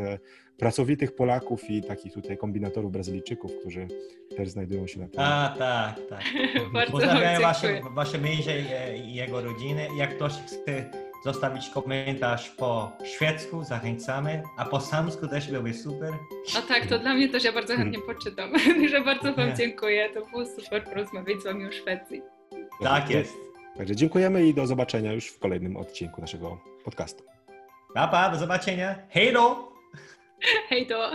pracowitych Polaków i takich tutaj kombinatorów Brazylijczyków, którzy też znajdują się na tym. A, tak, tak. Pozdrawiam wasze, wasze męże i jego rodziny. Jak ktoś chce zostawić komentarz po szwedzku, zachęcamy, a po samsku też byłby super. A tak, to dla mnie też ja bardzo chętnie poczytam, że bardzo Wam dziękuję, to było super porozmawiać z Wami o Szwecji. Tak jest. Także dziękujemy i do zobaczenia już w kolejnym odcinku naszego podcastu. Pa, pa, do zobaczenia. Hej do! Hej do!